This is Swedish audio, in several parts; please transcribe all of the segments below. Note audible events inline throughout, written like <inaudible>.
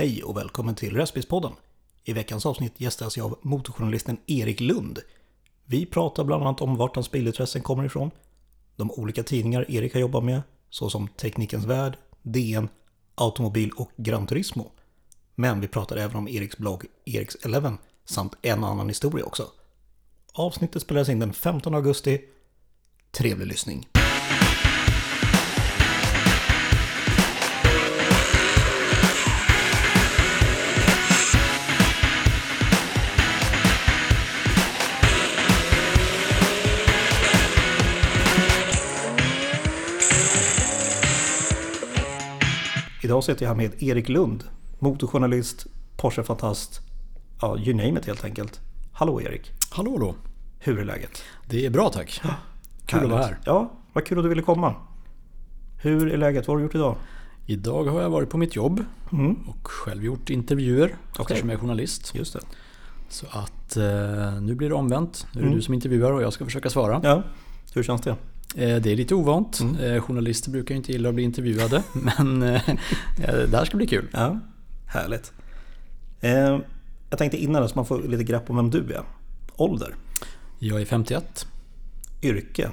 Hej och välkommen till Röstbilspodden. I veckans avsnitt gästas jag av motorjournalisten Erik Lund. Vi pratar bland annat om vart hans bilintressen kommer ifrån, de olika tidningar Erik har jobbat med, såsom Teknikens Värld, DN, Automobil och Gran Turismo. Men vi pratar även om Eriks blogg Eriks Eleven samt en annan historia också. Avsnittet spelades in den 15 augusti. Trevlig lyssning. Idag sitter jag här med Erik Lund, motorjournalist, Porsche-fantast, ja, you name it helt enkelt. Hallå Erik, Hallå då. hur är läget? Det är bra tack. Kul att vara här. Ja, vad kul att du ville komma. Hur är läget? Vad har du gjort idag? Idag har jag varit på mitt jobb Mm. och själv gjort intervjuer Okej. eftersom jag är journalist. Just det. Så att eh, nu blir det omvänt. Nu är det Mm. du som intervjuar och jag ska försöka svara. Ja, hur känns det? Eh, det är lite ovant. Mm. Eh, journalister brukar inte gilla att bli intervjuade. <laughs> men eh, det här ska bli kul. Ja, härligt. Jag tänkte innan så man får lite grepp om vem du är. Ålder, Jag är 51. yrke.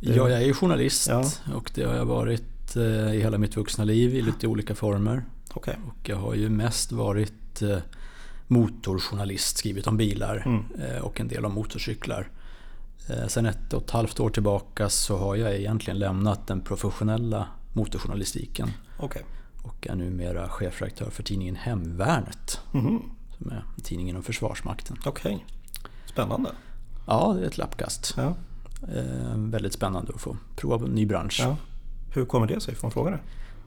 Ja, jag är journalist Ja. och det har jag varit i hela mitt vuxna liv i lite olika former. Okej. Och jag har ju mest varit motorjournalist, skrivit om bilar Mm. och en del om motorcyklar. Eh, Sen ett och ett halvt år tillbaka så har jag egentligen lämnat den professionella motorjournalistiken Okej. och är numera chefredaktör för tidningen Hemvärnet Mhm. som är tidningen om Försvarsmakten. Okej. Spännande. Ja, det är ett lappkast. Ja. Eh, väldigt spännande att få prova en ny bransch. ja. Hur kommer det sig? Får man fråga det?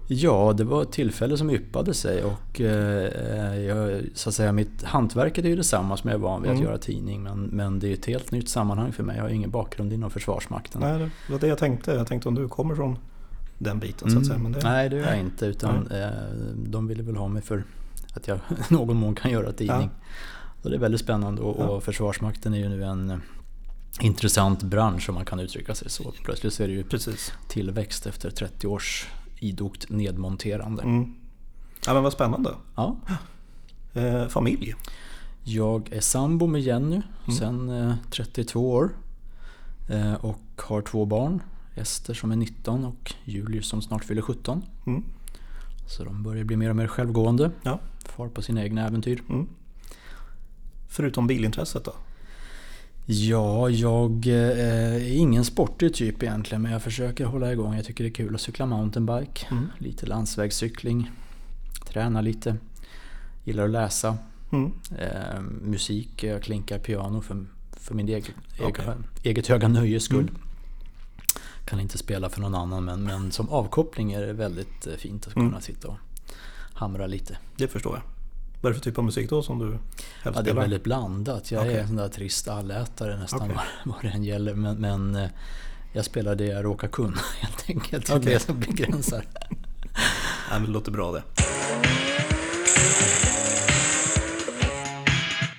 Ja, det var ett tillfälle som yppade sig och eh, jag, så att säga, mitt hantverket är ju detsamma som jag är van vid Mm. att göra tidning men, men det är ett helt nytt sammanhang för mig. Jag har ingen bakgrund inom Försvarsmakten. Nej, det var det jag tänkte. Jag tänkte om du kommer från den biten så Mm. att säga. Men det... Nej, det gör jag inte utan eh, de ville väl ha mig för att jag <laughs> någon mån kan göra tidning. Så det är väldigt spännande och, Ja. och Försvarsmakten är ju nu en eh, intressant bransch om man kan uttrycka sig så. Plötsligt så är det ju Precis. tillväxt efter 30 års idogt nedmonterande. Mm. Ja, men vad spännande. Ja. <gasps> Eh, familj. Jag är sambo med Jenny Mm. sedan eh, 32 år. Eh, och har två barn. Ester som är 19 och Julius som snart fyller 17. Mm. Så de börjar bli mer och mer självgående. Ja. Far på sina egna äventyr. Mm. Förutom bilintresset då? Ja, jag eh, är ingen sportig typ egentligen men jag försöker hålla igång. Jag tycker det är kul att cykla mountainbike. Mm. Lite landsvägscykling. Träna lite. Gillar att läsa. Mm. Eh, musik, jag klinkar piano för, för min egen, egen, eget höga nöjes skull. Mm. Kan inte spela för någon annan men, men som avkoppling är det väldigt eh, fint att Mm. kunna sitta och hamra lite. Det förstår jag. Vad är det för typ av musik då som du helst Ja, det är väldigt blandat. Jag Okej. är en sån där trist allätare nästan Okej. vad, vad det än gäller. Men, men eh, jag spelar det jag råkar kunna <laughs> helt enkelt. Det är det som begränsar. <laughs> Ja, men det låter bra det.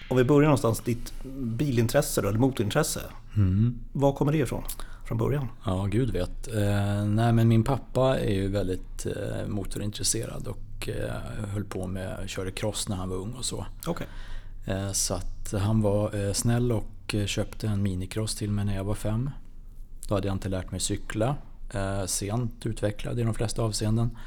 Om vi börjar någonstans, ditt bilintresse då, eller motorintresse. Mm. Var kommer det ifrån? Från början? Ja, gud vet. Eh, nej, men min pappa är ju väldigt eh, motorintresserad och eh, höll på med, körde cross när han var ung och så. Okej. Eh, så att han var eh, snäll och köpte en minicross till mig när jag var fem. Då hade jag inte lärt mig cykla. Sent utvecklad i de flesta avseenden.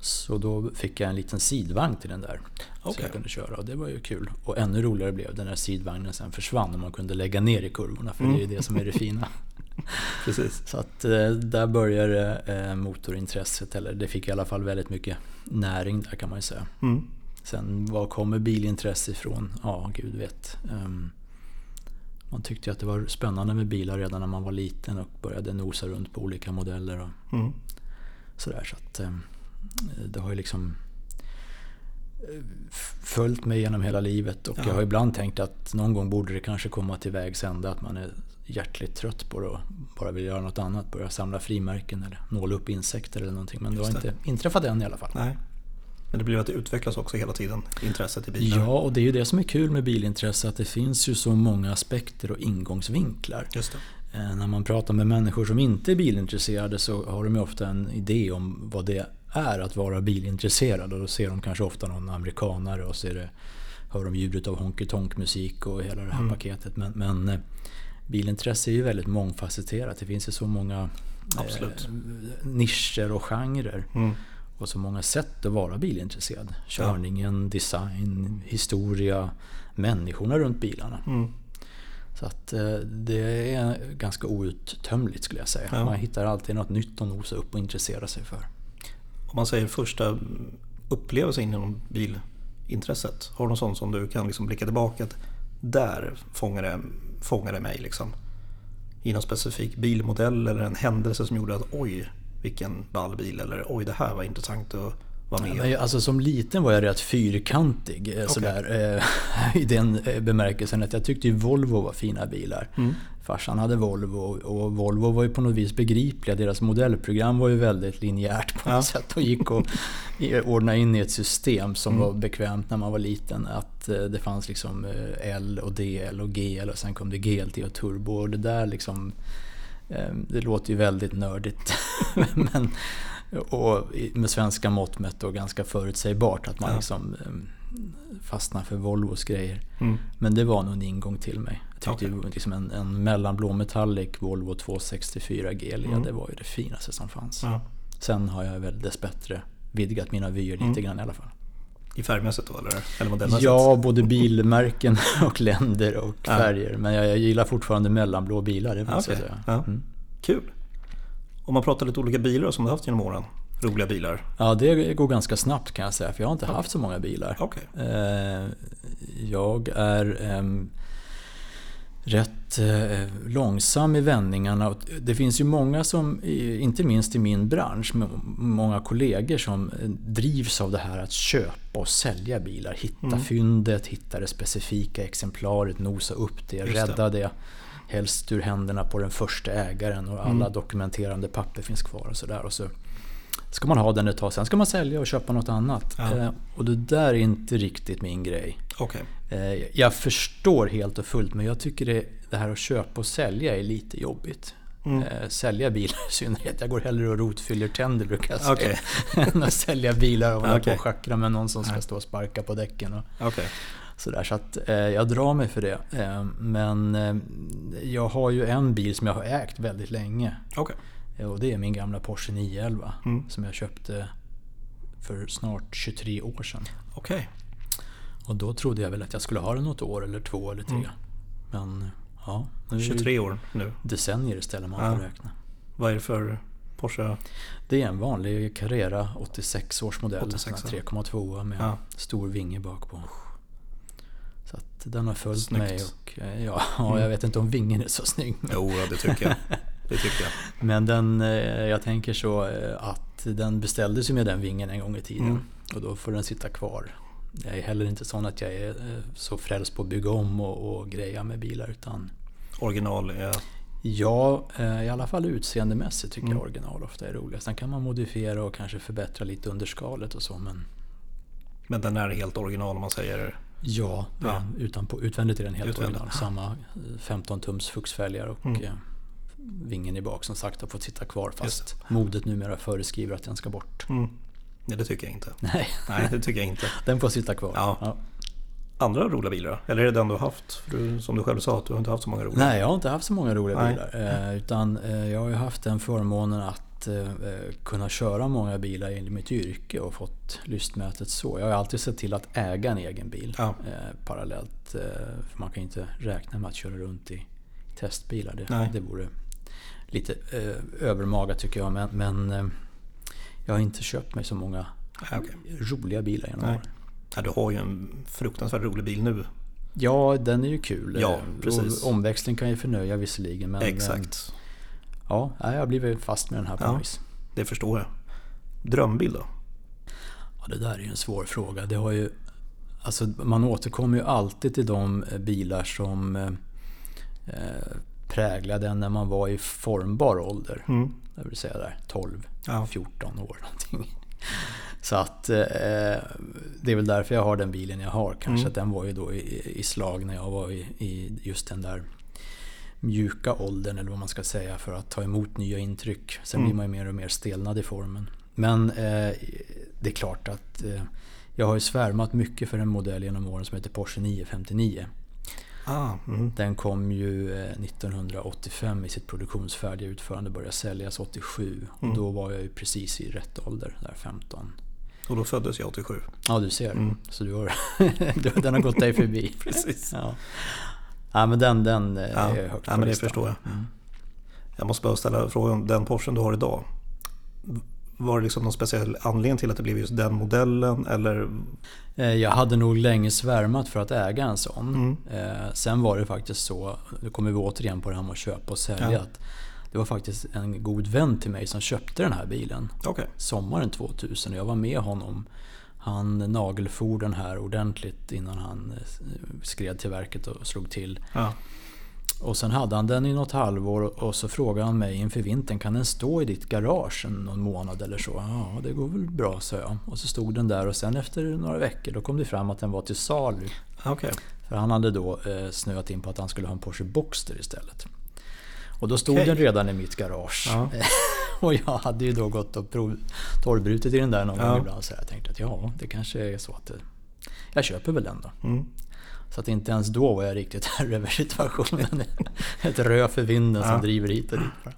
Så då fick jag en liten sidvagn till den där. Så Okej. jag kunde köra och det var ju kul. Och ännu roligare blev det när sidvagnen sen försvann och man kunde lägga ner i kurvorna. För det är ju det som är det fina. <laughs> <laughs> Precis. Så att där började motorintresset, eller det fick i alla fall väldigt mycket näring där kan man ju säga. Mm. Sen var kommer bilintresse ifrån? Ja, gud vet. Ehm, man tyckte ju att det var spännande med bilar redan när man var liten och började nosa runt på olika modeller och Mm. sådär. Så att ehm, det har ju liksom eh, följt mig genom hela livet och Ja. jag har ibland tänkt att någon gång borde det kanske komma till vägs ände att man är hjärtligt trött på det och bara vill göra något annat. Börja samla frimärken eller nåla upp insekter eller någonting. Men det har inte inträffat än i alla fall. Nej. Men det blir att det utvecklas också hela tiden, intresset i bilar. Ja, och det är ju det som är kul med bilintresse, att det finns ju så många aspekter och ingångsvinklar. Just det. Eh, När man pratar med människor som inte är bilintresserade så har de ju ofta en idé om vad det är att vara bilintresserad och då ser de kanske ofta någon amerikanare och så är det, hör de ljudet av honky tonk musik och hela det här Mm. paketet. Men, men eh, bilintresse är ju väldigt mångfacetterat. Det finns ju så många eh, nischer och genrer. Mm. Och så många sätt att vara bilintresserad. Körningen, design, historia, människorna runt bilarna. Mm. Så att eh, det är ganska outtömligt skulle jag säga. Ja. Man hittar alltid något nytt att nosa upp och intressera sig för. Om man säger första upplevelsen inom bilintresset. Har du någon sån som du kan liksom blicka tillbaka att där fångade, fångade mig liksom? I någon specifik bilmodell eller en händelse som gjorde att oj vilken ball bil eller oj det här var intressant att vara med alltså, som liten var jag rätt fyrkantig eh, sådär, eh, <laughs> i den eh, bemärkelsen att jag tyckte ju Volvo var fina bilar. Mm. Farsan hade Volvo och Volvo var ju på något vis begripliga. Deras modellprogram var ju väldigt linjärt på något Ja. sätt och gick att ordna in i ett system som Mm. var bekvämt när man var liten. Att eh, det fanns liksom L och DL och GL och sen kom det GLT och turbo och det där liksom det låter ju väldigt nördigt. <laughs> Men, och med svenska mått mätt då ganska förutsägbart att man Ja. liksom eh, fastnar för Volvos grejer. Mm. Men det var nog en ingång till mig. Jag tyckte ju liksom en, en mellanblå metallic Volvo 264 GL, Mm. det var ju det finaste som fanns. Ja. Sen har jag väl dessbättre vidgat mina vyer lite Mm. grann i alla fall. I färgmässigt då eller? Eller modellmässigt? Ja, både bilmärken <laughs> och länder och Ja. färger. Men jag, jag gillar fortfarande mellanblå bilar, det måste Okej. jag säga. Ja. Mm. Kul. Om man pratar lite olika bilar som du har haft genom åren. Roliga bilar. Ja, det går ganska snabbt kan jag säga, för jag har inte haft så många bilar. Okej. Eh, Jag är ehm, rätt eh, långsam i vändningarna. Det finns ju många som, inte minst i min bransch, många kollegor som eh, drivs av det här att köpa och sälja bilar. Hitta Mm. fyndet, hitta det specifika exemplaret, nosa upp det, Just det. rädda det. Helst ur händerna på den första ägaren och alla Mm. dokumenterande papper finns kvar och sådär. Och så ska man ha den ett tag, sen ska man sälja och köpa något annat. Ja. Eh, Och det där är inte riktigt min grej. Okej. Eh, Jag förstår helt och fullt men jag tycker det, det här att köpa och sälja är lite jobbigt. Mm. Eh, Sälja bilar i synnerhet. Jag går hellre och rotfyller tänder brukar jag säga. Okej. <laughs> än att sälja bilar och hålla på Okej. och schackra med någon som ska stå och sparka på däcken. Och Okej. Sådär. Så att eh, jag drar mig för det. Eh, men eh, jag har ju en bil som jag har ägt väldigt länge. Okej. Eh, Och det är min gamla Porsche 911. Mm. Som jag köpte för snart 23 år sedan. Okej. Och då trodde jag väl att jag skulle ha den något år eller två eller tre. Mm. Men ja, nu är det 23 år nu. decennier istället man Ja. får räkna. Vad är det för Porsche? Det är en vanlig Carrera 86 års modell. 86, sån här 3,2 med Ja. stor vinge bak på. Den har följt Snyggt. mig och eh, ja, <laughs> Mm. jag vet inte om vingen är så snygg. Men, Jo, det tycker jag. <laughs> Det tycker jag. men den, eh, jag tänker så eh, att den beställdes ju med den vingen en gång i tiden. Mm. Och då får den sitta kvar. Jag är heller inte sån att jag är så frälst på att bygga om och, och greja med bilar. Utan Original är... Ja, i alla fall utseendemässigt tycker Mm. jag original ofta är roligast. Sen kan man modifiera och kanske förbättra lite under skalet och så. Men Men den är helt original om man säger... ja, Ja. Utan på, utvändigt är den helt Utvändigt. original. Samma eh, 15 tums fuxfälgar och Mm. eh, vingen i bak som sagt har fått sitta kvar Just fast modet numera föreskriver att den ska bort. Mm. Nej, det tycker jag inte. Nej, Nej, det tycker jag inte. <laughs> den får sitta kvar. Ja. Andra roliga bilar? Eller är det den du har haft? För du, som du själv sa, att du har inte haft så många roliga. Nej, jag har inte haft så många roliga Nej. bilar. Eh, utan eh, jag har ju haft den förmånen att eh, eh, kunna köra många bilar i mitt yrke och fått lystmätet så. Jag har alltid sett till att äga en egen bil Ja. eh, parallellt. Eh, för man kan ju inte räkna med att köra runt i testbilar. Det, Nej. det vore lite övermaga tycker jag. Men, men jag har inte köpt mig så många Nej, okej. roliga bilar genom åren. Ja, du har ju en fruktansvärt rolig bil nu. Ja, den är ju kul. Ja, precis. Och omväxling kan ju förnöja visserligen. Men, Exakt. Ja, jag har blivit fast med den här på Ja. vis. Det förstår jag. Drömbil då? Ja, det där är ju en svår fråga. Det har ju, alltså, man återkommer ju alltid till de eh, bilar som eh, eh, präglade en när man var i formbar ålder. Mm. Det vill säga där 12, Ja. 14 år någonting. Så att eh, det är väl därför jag har den bilen jag har. Kanske Mm. att den var ju då i, i slag när jag var i, i just den där mjuka åldern eller vad man ska säga för att ta emot nya intryck. Sen Mm. blir man ju mer och mer stelnad i formen. Men eh, det är klart att eh, jag har ju svärmat mycket för en modell genom åren som heter Porsche 959. Ah, mm. Den kom ju eh, 1985 i sitt produktionsfärdiga utförande och började säljas 87. Mm. Och då var jag ju precis i rätt ålder, där 15. Och då föddes jag 87. Ja, du ser. Mm. Så du har, <laughs> den har gått dig förbi. <laughs> Precis. Ja. Ja, men den, den eh, Ja, är högt ja men det förstår jag. Mm. Jag måste bara ställa frågan, den Porschen du har idag. Var det liksom någon speciell anledning till att det blev just den modellen eller? Eh, Jag hade nog länge svärmat för att äga en sån. Mm. Eh, Sen var det faktiskt så, nu kommer vi återigen på det här med att köpa och sälja. Ja. Att det var faktiskt en god vän till mig som köpte den här bilen Okej. sommaren 2000. Jag var med honom. Han nagelfor den här ordentligt innan han eh, skred till verket och slog till. Ja. Och sen hade han den i något halvår och så frågade han mig inför vintern, kan den stå i ditt garage någon månad eller så? Ja, det går väl bra, sa jag. Och så stod den där och sen efter några veckor då kom det fram att den var till salu. Okej. För han hade då eh, snöat in på att han skulle ha en Porsche Boxster istället. Och då stod Okej. den redan i mitt garage. Ja. <laughs> <laughs> och jag hade ju då gått och prov, torrbrutit i den där någon Ja. gång ibland. Så jag tänkte att ja, det kanske är så att det, jag köper väl den då. Mm. Så att inte ens då var jag riktigt <laughs> herre över situationen. <laughs> Ett rö för vinden Ja. som driver hit och dit.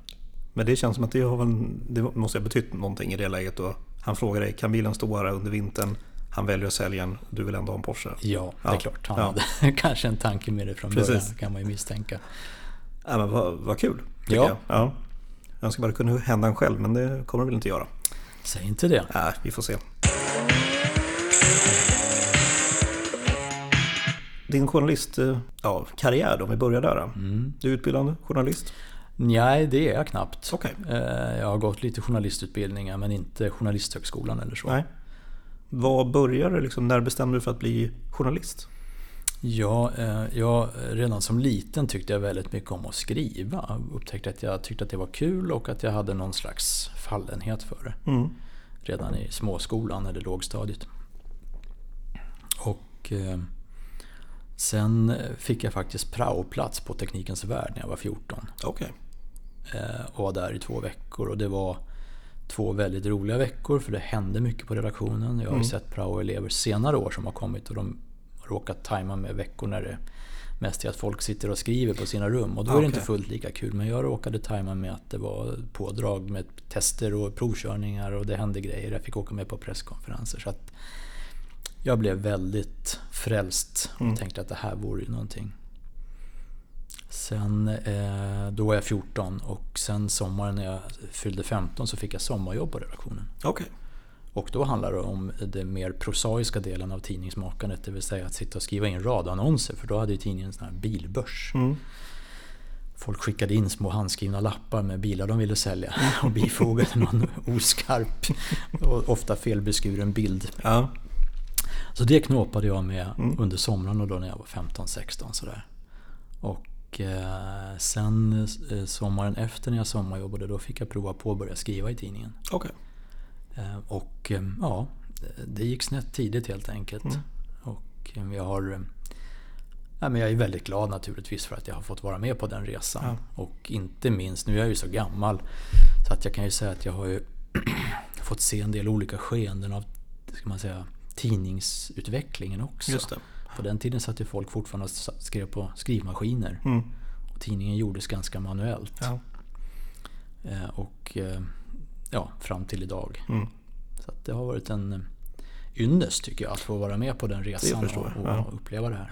Men det känns som att det, har väl, det måste ha betytt någonting i det läget då. Han frågar dig, kan bilen stå här under vintern? Han väljer att sälja den, du vill ändå ha en Porsche. Ja, det är Ja. klart. Han Ja. hade kanske en tanke med det från Precis. början, kan man ju misstänka. Ja, men vad, vad kul. Ja. Jag. Ja. Jag önskar bara det kunde hända en själv, men det kommer det väl inte göra. Säg inte det. Nej, vi får se. Din journalist, eh, ja, karriär då, om vi börjar där. Mm. Du är utbildad journalist? Nej, det är jag knappt. Okej. Eh, Jag har gått lite journalistutbildningar men inte Journalisthögskolan eller så. Nej. Vad började liksom, när bestämde du för att bli journalist? Ja, eh, jag, redan som liten tyckte jag väldigt mycket om att skriva. Upptäckte att jag tyckte att det var kul och att jag hade någon slags fallenhet för det. Mm. Redan i småskolan eller lågstadiet. Och eh, sen fick jag faktiskt praoplats på Teknikens Värld när jag var 14. Okej. Eh, och var där i två veckor och det var två väldigt roliga veckor för det hände mycket på redaktionen. Jag har ju Mm. sett prao-elever senare år som har kommit och de råkat tajma med veckor när det mest är att folk sitter och skriver på sina rum och då är det Okej. inte fullt lika kul. Men jag råkade tajma med att det var pådrag med tester och provkörningar och det hände grejer. Jag fick åka med på presskonferenser. Så att jag blev väldigt frälst och Mm. tänkte att det här vore ju någonting. Sen eh, då var jag 14 och sen sommaren när jag fyllde 15 så fick jag sommarjobb på redaktionen. Okej. Och då handlar det om den mer prosaiska delen av tidningsmakandet, det vill säga att sitta och skriva in radannonser, för då hade ju tidningen en sån här bilbörs. Mm. Folk skickade in små handskrivna lappar med bilar de ville sälja <laughs> och bifogade någon oskarp och ofta felbeskuren bild. Ja. Så det knåpade jag med Mm. under somrarna då när jag var 15-16 sådär. Och eh, sen eh, sommaren efter när jag sommarjobbade då fick jag prova på att börja skriva i tidningen. Okej. Eh, Och eh, ja, det gick snett tidigt helt enkelt. Mm. Och jag har... eh, Ja, men jag är väldigt glad naturligtvis för att jag har fått vara med på den resan. Ja. Och inte minst, nu är jag ju så gammal, så att jag kan ju säga att jag har ju <clears throat> fått se en del olika skeenden av ska man säga, tidningsutvecklingen också. Just det. På den tiden satt ju folk fortfarande och skrev på skrivmaskiner. Mm. Och tidningen gjordes ganska manuellt. Ja. Och ja, fram till idag. Mm. Så det har varit en eh, ynnest tycker jag att få vara med på den resan och, och ja. uppleva det här.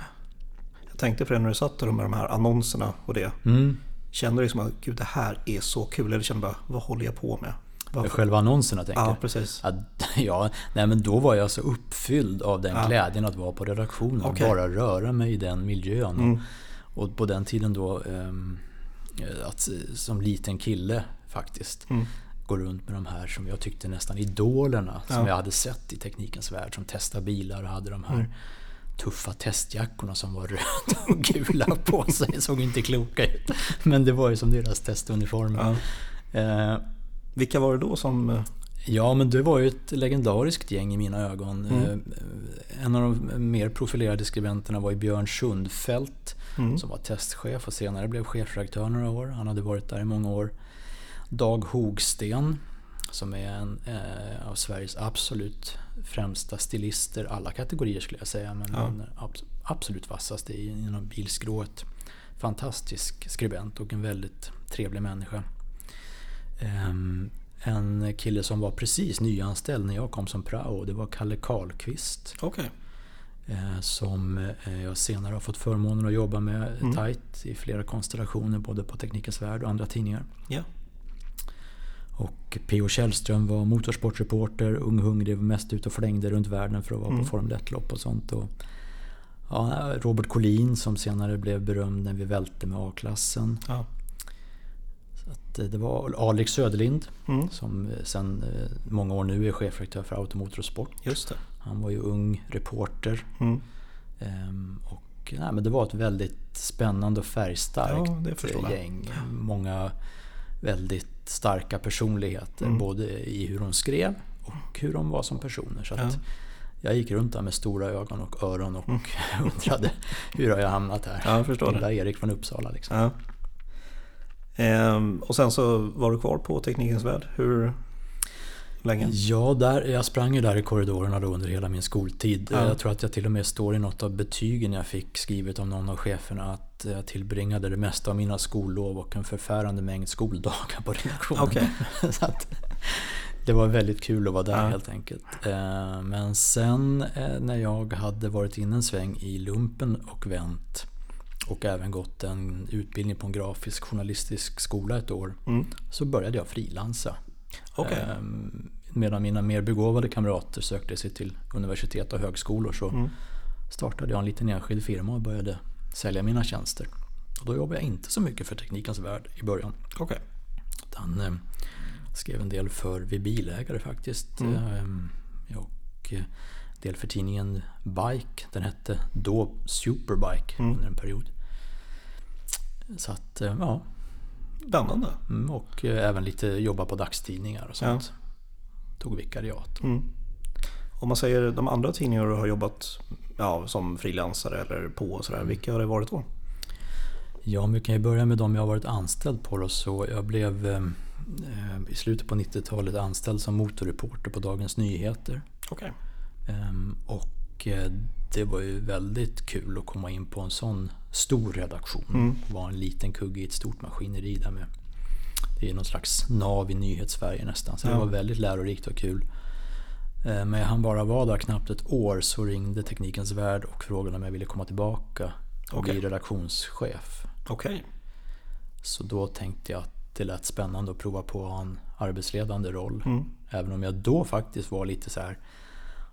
Jag tänkte på det när du satt där med de här annonserna och det. Mm. Kände du liksom att gud det här är så kul? Eller kände du bara, vad håller jag på med? Varför? Själva annonserna tänker Ja, precis. Att, <laughs> ja, nej men då var jag så uppfylld av den Ja. glädjen att vara på redaktionen. Okej. Bara röra mig i den miljön. Mm. Och, och på den tiden då, ehm, att eh, som liten kille faktiskt, Mm. Gå runt med de här som jag tyckte nästan idolerna som Ja. jag hade sett i teknikens värld. Som testade bilar och hade de här Mm. tuffa testjackorna som var <laughs> röda och gula på sig. Såg inte kloka ut. Men det var ju som deras testuniformer. Ja. Eh, Vilka var det då som... eh, Ja, men det var ju ett legendariskt gäng i mina ögon. Mm. Eh, En av de mer profilerade skribenterna var Björn Sundfelt Mm. som var testchef och senare blev chefredaktör några år. Han hade varit där i många år. Dag Hogsten som är en eh, av Sveriges absolut främsta stilister, alla kategorier skulle jag säga, men Ja. den abs- absolut vassaste i- inom bilskrået. Fantastisk skribent och en väldigt trevlig människa. Ehm, en kille som var precis nyanställd när jag kom som prao, det var Kalle Karlqvist. Okej. Eh, som eh, jag senare har fått förmånen att jobba med Mm. tight i flera konstellationer både på Teknikens Värld och andra tidningar. Ja. Och P.O. Källström var motorsportreporter, ung hungrig, var mest ute och flängde runt världen för att vara Mm. på Formel 1-lopp och sånt. Och, ja, Robert Collin som senare blev berömd när vi välte med A-klassen. Ja. Så eh, det var Alex Söderlind Mm. som eh, sen eh, många år nu är chefredaktör för Automotor och Sport. Just det. Han var ju ung reporter. Mm. Ehm, och, nej, men det var ett väldigt spännande och färgstarkt Ja, gäng. Många väldigt starka personligheter. Mm. Både i hur de skrev och hur de var som personer. Så att Ja. Jag gick runt där med stora ögon och öron och <laughs> undrade hur har jag hamnat här? Mm. Ja, jag förstår det. Lilla Erik från Uppsala liksom. Ehm, och sen så var du kvar på Teknikens Värld. Hur länge? Ja, där, jag sprang ju där i korridorerna då under hela min skoltid. Ja. Jag tror att jag till och med står i något av betygen jag fick skrivet av någon av cheferna att jag tillbringade det mesta av mina skollov och en förfärande mängd skoldagar på redaktionen. Okej. <laughs> Så att, det var väldigt kul att vara där Ja. helt enkelt. Eh, Men sen eh, när jag hade varit inne en sväng i lumpen och vänt och även gått en utbildning på en grafisk journalistisk skola ett år Mm. så började jag frilansa. Okej. Ehm, Medan mina mer begåvade kamrater sökte sig till universitet och högskolor så Mm. startade jag en liten enskild firma och började sälja mina tjänster. Och då jobbade jag inte så mycket för Teknikens Värld i början. Okej. Utan eh, skrev en del för Vi Bilägare faktiskt. Mm. Ehm, och eh, en del för tidningen Bike. Den hette då Superbike Mm. under en period. Så att, eh, ja. Spännande. Mm, Och eh, även lite jobba på dagstidningar och sånt. Tog vikariat. Mm. Om man säger de andra tidningar du har jobbat ja, som frilansare eller på och sådär. Vilka har det varit då? Ja, vi kan ju börja med de jag har varit anställd på. Då. Så jag blev eh, eh, i slutet på 90-talet anställd som motorreporter på Dagens Nyheter. Okej. Ehm, och eh, det var ju väldigt kul att komma in på en sån stor redaktion. Mm. Vara en liten kugge i ett stort maskineri där med. Det är någon slags nav i nyhetssverige nästan. Så Ja. det var väldigt lärorikt och kul. Eh, Men jag hann bara vara där knappt ett år så ringde Teknikens Värld och frågade om jag ville komma tillbaka och Okej. bli redaktionschef. Okej. Så då tänkte jag att det lät spännande att prova på en arbetsledande roll. Mm. Även om jag då faktiskt var lite så här.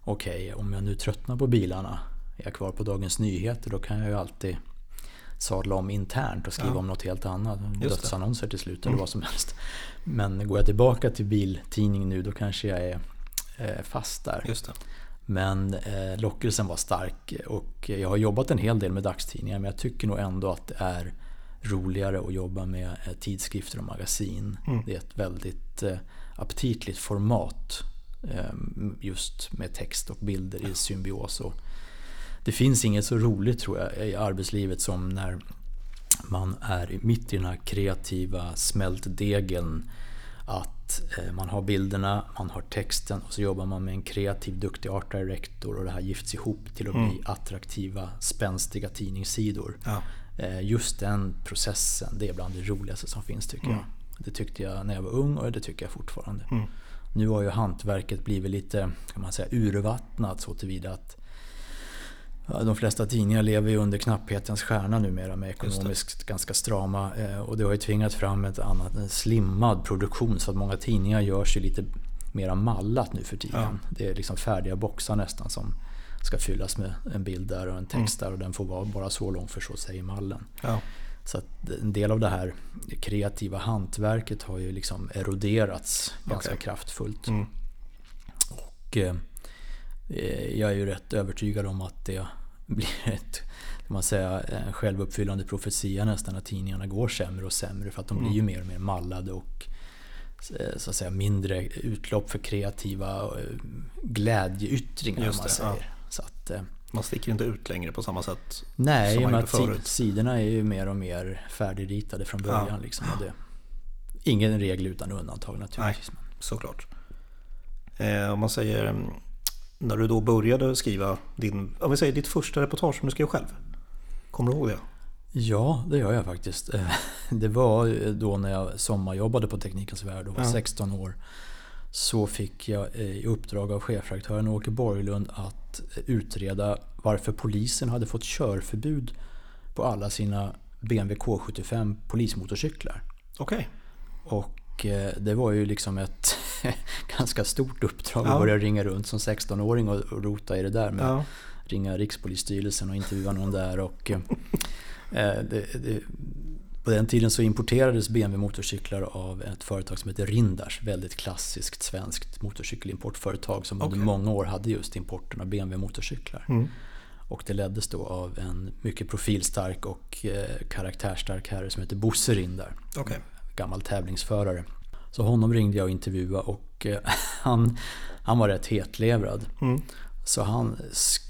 Okej, om jag nu tröttnar på bilarna, är jag kvar på Dagens Nyheter, då kan jag ju alltid sadla om internt och skriva Ja. om något helt annat. Just. Dödsannonser till slut eller Mm. vad som helst. Men går jag tillbaka till biltidning nu, då kanske jag är eh, fast där. Just det. Men eh, lockelsen var stark och jag har jobbat en hel del med dagstidningar men jag tycker nog ändå att det är roligare att jobba med eh, tidskrifter och magasin. Mm. Det är ett väldigt aptitligt format just med text och bilder i symbios. Och det finns inget så roligt tror jag i arbetslivet som när man är mitt i den här kreativa smältdegeln att eh, man har bilderna, man har texten och så jobbar man med en kreativ, duktig art director och det här gifts ihop till att Mm. bli attraktiva, spänstiga tidningssidor. Ja. Eh, Just den processen, det är bland det roligaste som finns tycker Mm. jag. Det tyckte jag när jag var ung och det tycker jag fortfarande. Mm. Nu har ju hantverket blivit lite, kan man säga, urvattnat så tillvida att ja, de flesta tidningar lever ju under knapphetens stjärna numera med ekonomiskt ganska strama. eh, Och det har ju tvingat fram ett annat, en slimmad produktion så att många tidningar görs ju lite mera mallat nu för tiden. Det är liksom färdiga boxar nästan som ska fyllas med en bild där och en text där och den får vara bara så lång för så säger mallen. Ja. Så att en del av det här kreativa hantverket har ju liksom eroderats ganska Okej. kraftfullt. Mm. Och eh, jag är ju rätt övertygad om att det blir ett, man säga, en självuppfyllande profetia nästan att tidningarna går sämre och sämre för att de Mm. blir ju mer och mer mallade och eh, så att säga mindre utlopp för kreativa eh, glädjeyttringar Just man det, säger. Så att, eh, Man sticker inte ut längre på samma sätt. Nej, som man gjorde förut. si- sidorna är ju mer och mer färdigritade från början. Ja. Liksom, och det, ingen regel utan undantag naturligtvis. Men Såklart. Eh, om man säger, mm, när du då började skriva din, om vi säger ditt första reportage som du skrev själv. Kommer du ihåg det? Ja, det gör jag faktiskt. <laughs> Det var då när jag sommarjobbade på Teknikens Värld och var Ja. 16 år. Så fick jag eh, i uppdrag av chefredaktören Åke Borglund att eh, utreda varför polisen hade fått körförbud på alla sina BMW K75 polismotorcyklar. Okej. Och eh, det var ju liksom ett <laughs> ganska stort uppdrag Ja. att börja ringa runt som 16-åring och rota i det där med Ja. ringa Rikspolisstyrelsen och intervjua någon där. Och, <laughs> det, det, på den tiden så importerades BMW motorcyklar av ett företag som heter Rindars. Väldigt klassiskt svenskt motorcykelimportföretag som under Okej. många år hade just importen av BMW motorcyklar. Mm. Och det leddes då av en mycket profilstark och eh, karaktärstark herre som heter Bosse Rindar. Okej. Gammal tävlingsförare. Så honom ringde jag och intervjuade och eh, <laughs> han, han var rätt hetlevrad. Mm. Så han sk-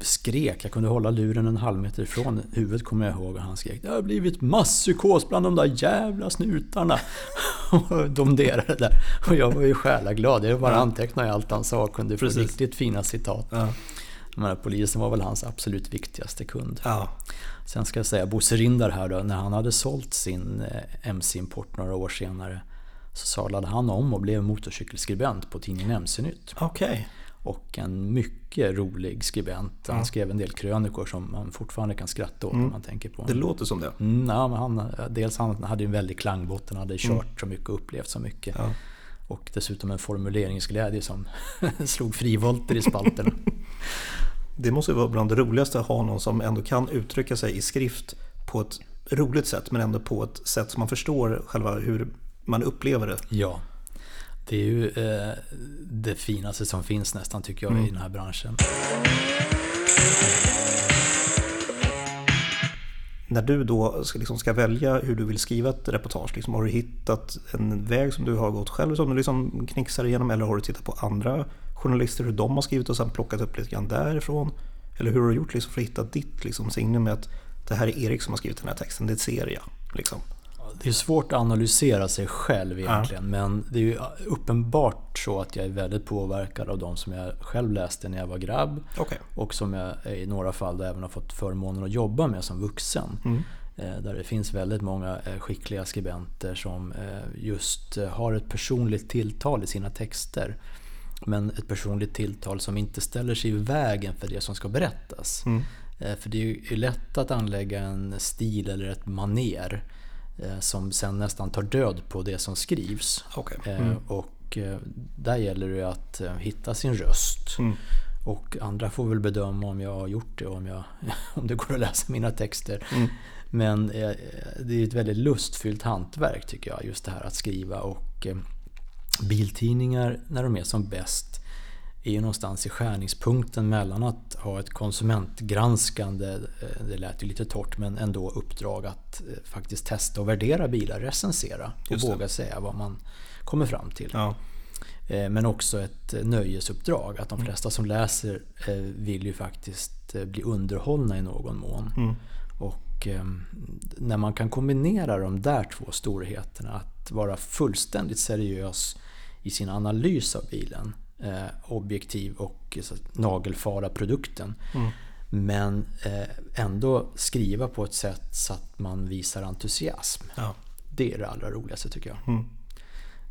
skrek, jag kunde hålla luren en halv meter ifrån huvudet kommer jag ihåg och han skrek Det har blivit masspsykos bland de där jävla snutarna. <laughs> Och domderade där. Och jag var ju själaglad, jag bara antecknade allt han sa och kunde få Precis. riktigt fina citat. Ja. Menar, polisen var väl hans absolut viktigaste kund. Ja. Sen ska jag säga Bosse Rindar här då, när han hade sålt sin eh, MC-import några år senare så sadlade han om och blev motorcykelskribent på tidningen MC-nytt. Okej. Och en mycket rolig skribent. Han Ja. skrev en del krönikor som man fortfarande kan skratta åt om man tänker på Det låter som det. Mm, ja, men han, dels han hade en väldig klangbotten, hade kört så mycket och upplevt så mycket. Ja. Och dessutom en formuleringsglädje som <laughs> slog frivolter i spalterna. <laughs> Det måste vara bland det roligaste att ha någon som ändå kan uttrycka sig i skrift på ett roligt sätt men ändå på ett sätt som man förstår själva hur man upplever det. Ja, det är ju eh, det finaste som finns nästan tycker jag i den här branschen. När du då ska, liksom ska välja hur du vill skriva ett reportage, liksom, har du hittat en väg som du har gått själv som du liksom knixar igenom eller har du tittat på andra journalister hur de har skrivit och sen plockat upp lite grann därifrån? Eller hur har du gjort liksom för att hitta ditt liksom, signum med att det här är Erik som har skrivit den här texten, det ser jag. Liksom. Det är svårt att analysera sig själv egentligen men det är ju uppenbart så att jag är väldigt påverkad av de som jag själv läste när jag var grabb Okej. och som jag i några fall även har fått förmånen att jobba med som vuxen. Mm. Eh, Där det finns väldigt många eh, skickliga skribenter som eh, just har ett personligt tilltal i sina texter. Men ett personligt tilltal som inte ställer sig i vägen för det som ska berättas. Mm. För det är ju lätt att anlägga en stil eller ett maner som sen nästan tar död på det som skrivs. Okej. Eh, Mm. Och eh, där gäller det att eh, hitta sin röst. Mm. Och andra får väl bedöma om jag har gjort det om, jag, <laughs> om det går att läsa mina texter. Mm. Men eh, det är ett väldigt lustfyllt hantverk tycker jag, just det här att skriva. Och eh, biltidningar, när de är som bäst, är ju någonstans i skärningspunkten mellan att ha ett konsumentgranskande, eh, det lät ju lite torrt, men ändå uppdrag att eh, faktiskt testa och värdera bilar, recensera och våga säga vad man kommer fram till. Ja. Eh, Men också ett nöjesuppdrag. Att de flesta som läser vill ju faktiskt bli underhållna i någon mån. Mm. Och eh, när man kan kombinera de där två storheterna, att vara fullständigt seriös i sin analys av bilen, eh, objektiv och så, att nagelfara produkten. Mm. Men eh, ändå skriva på ett sätt så att man visar entusiasm. Ja. Det är det allra roligaste tycker jag. Mm.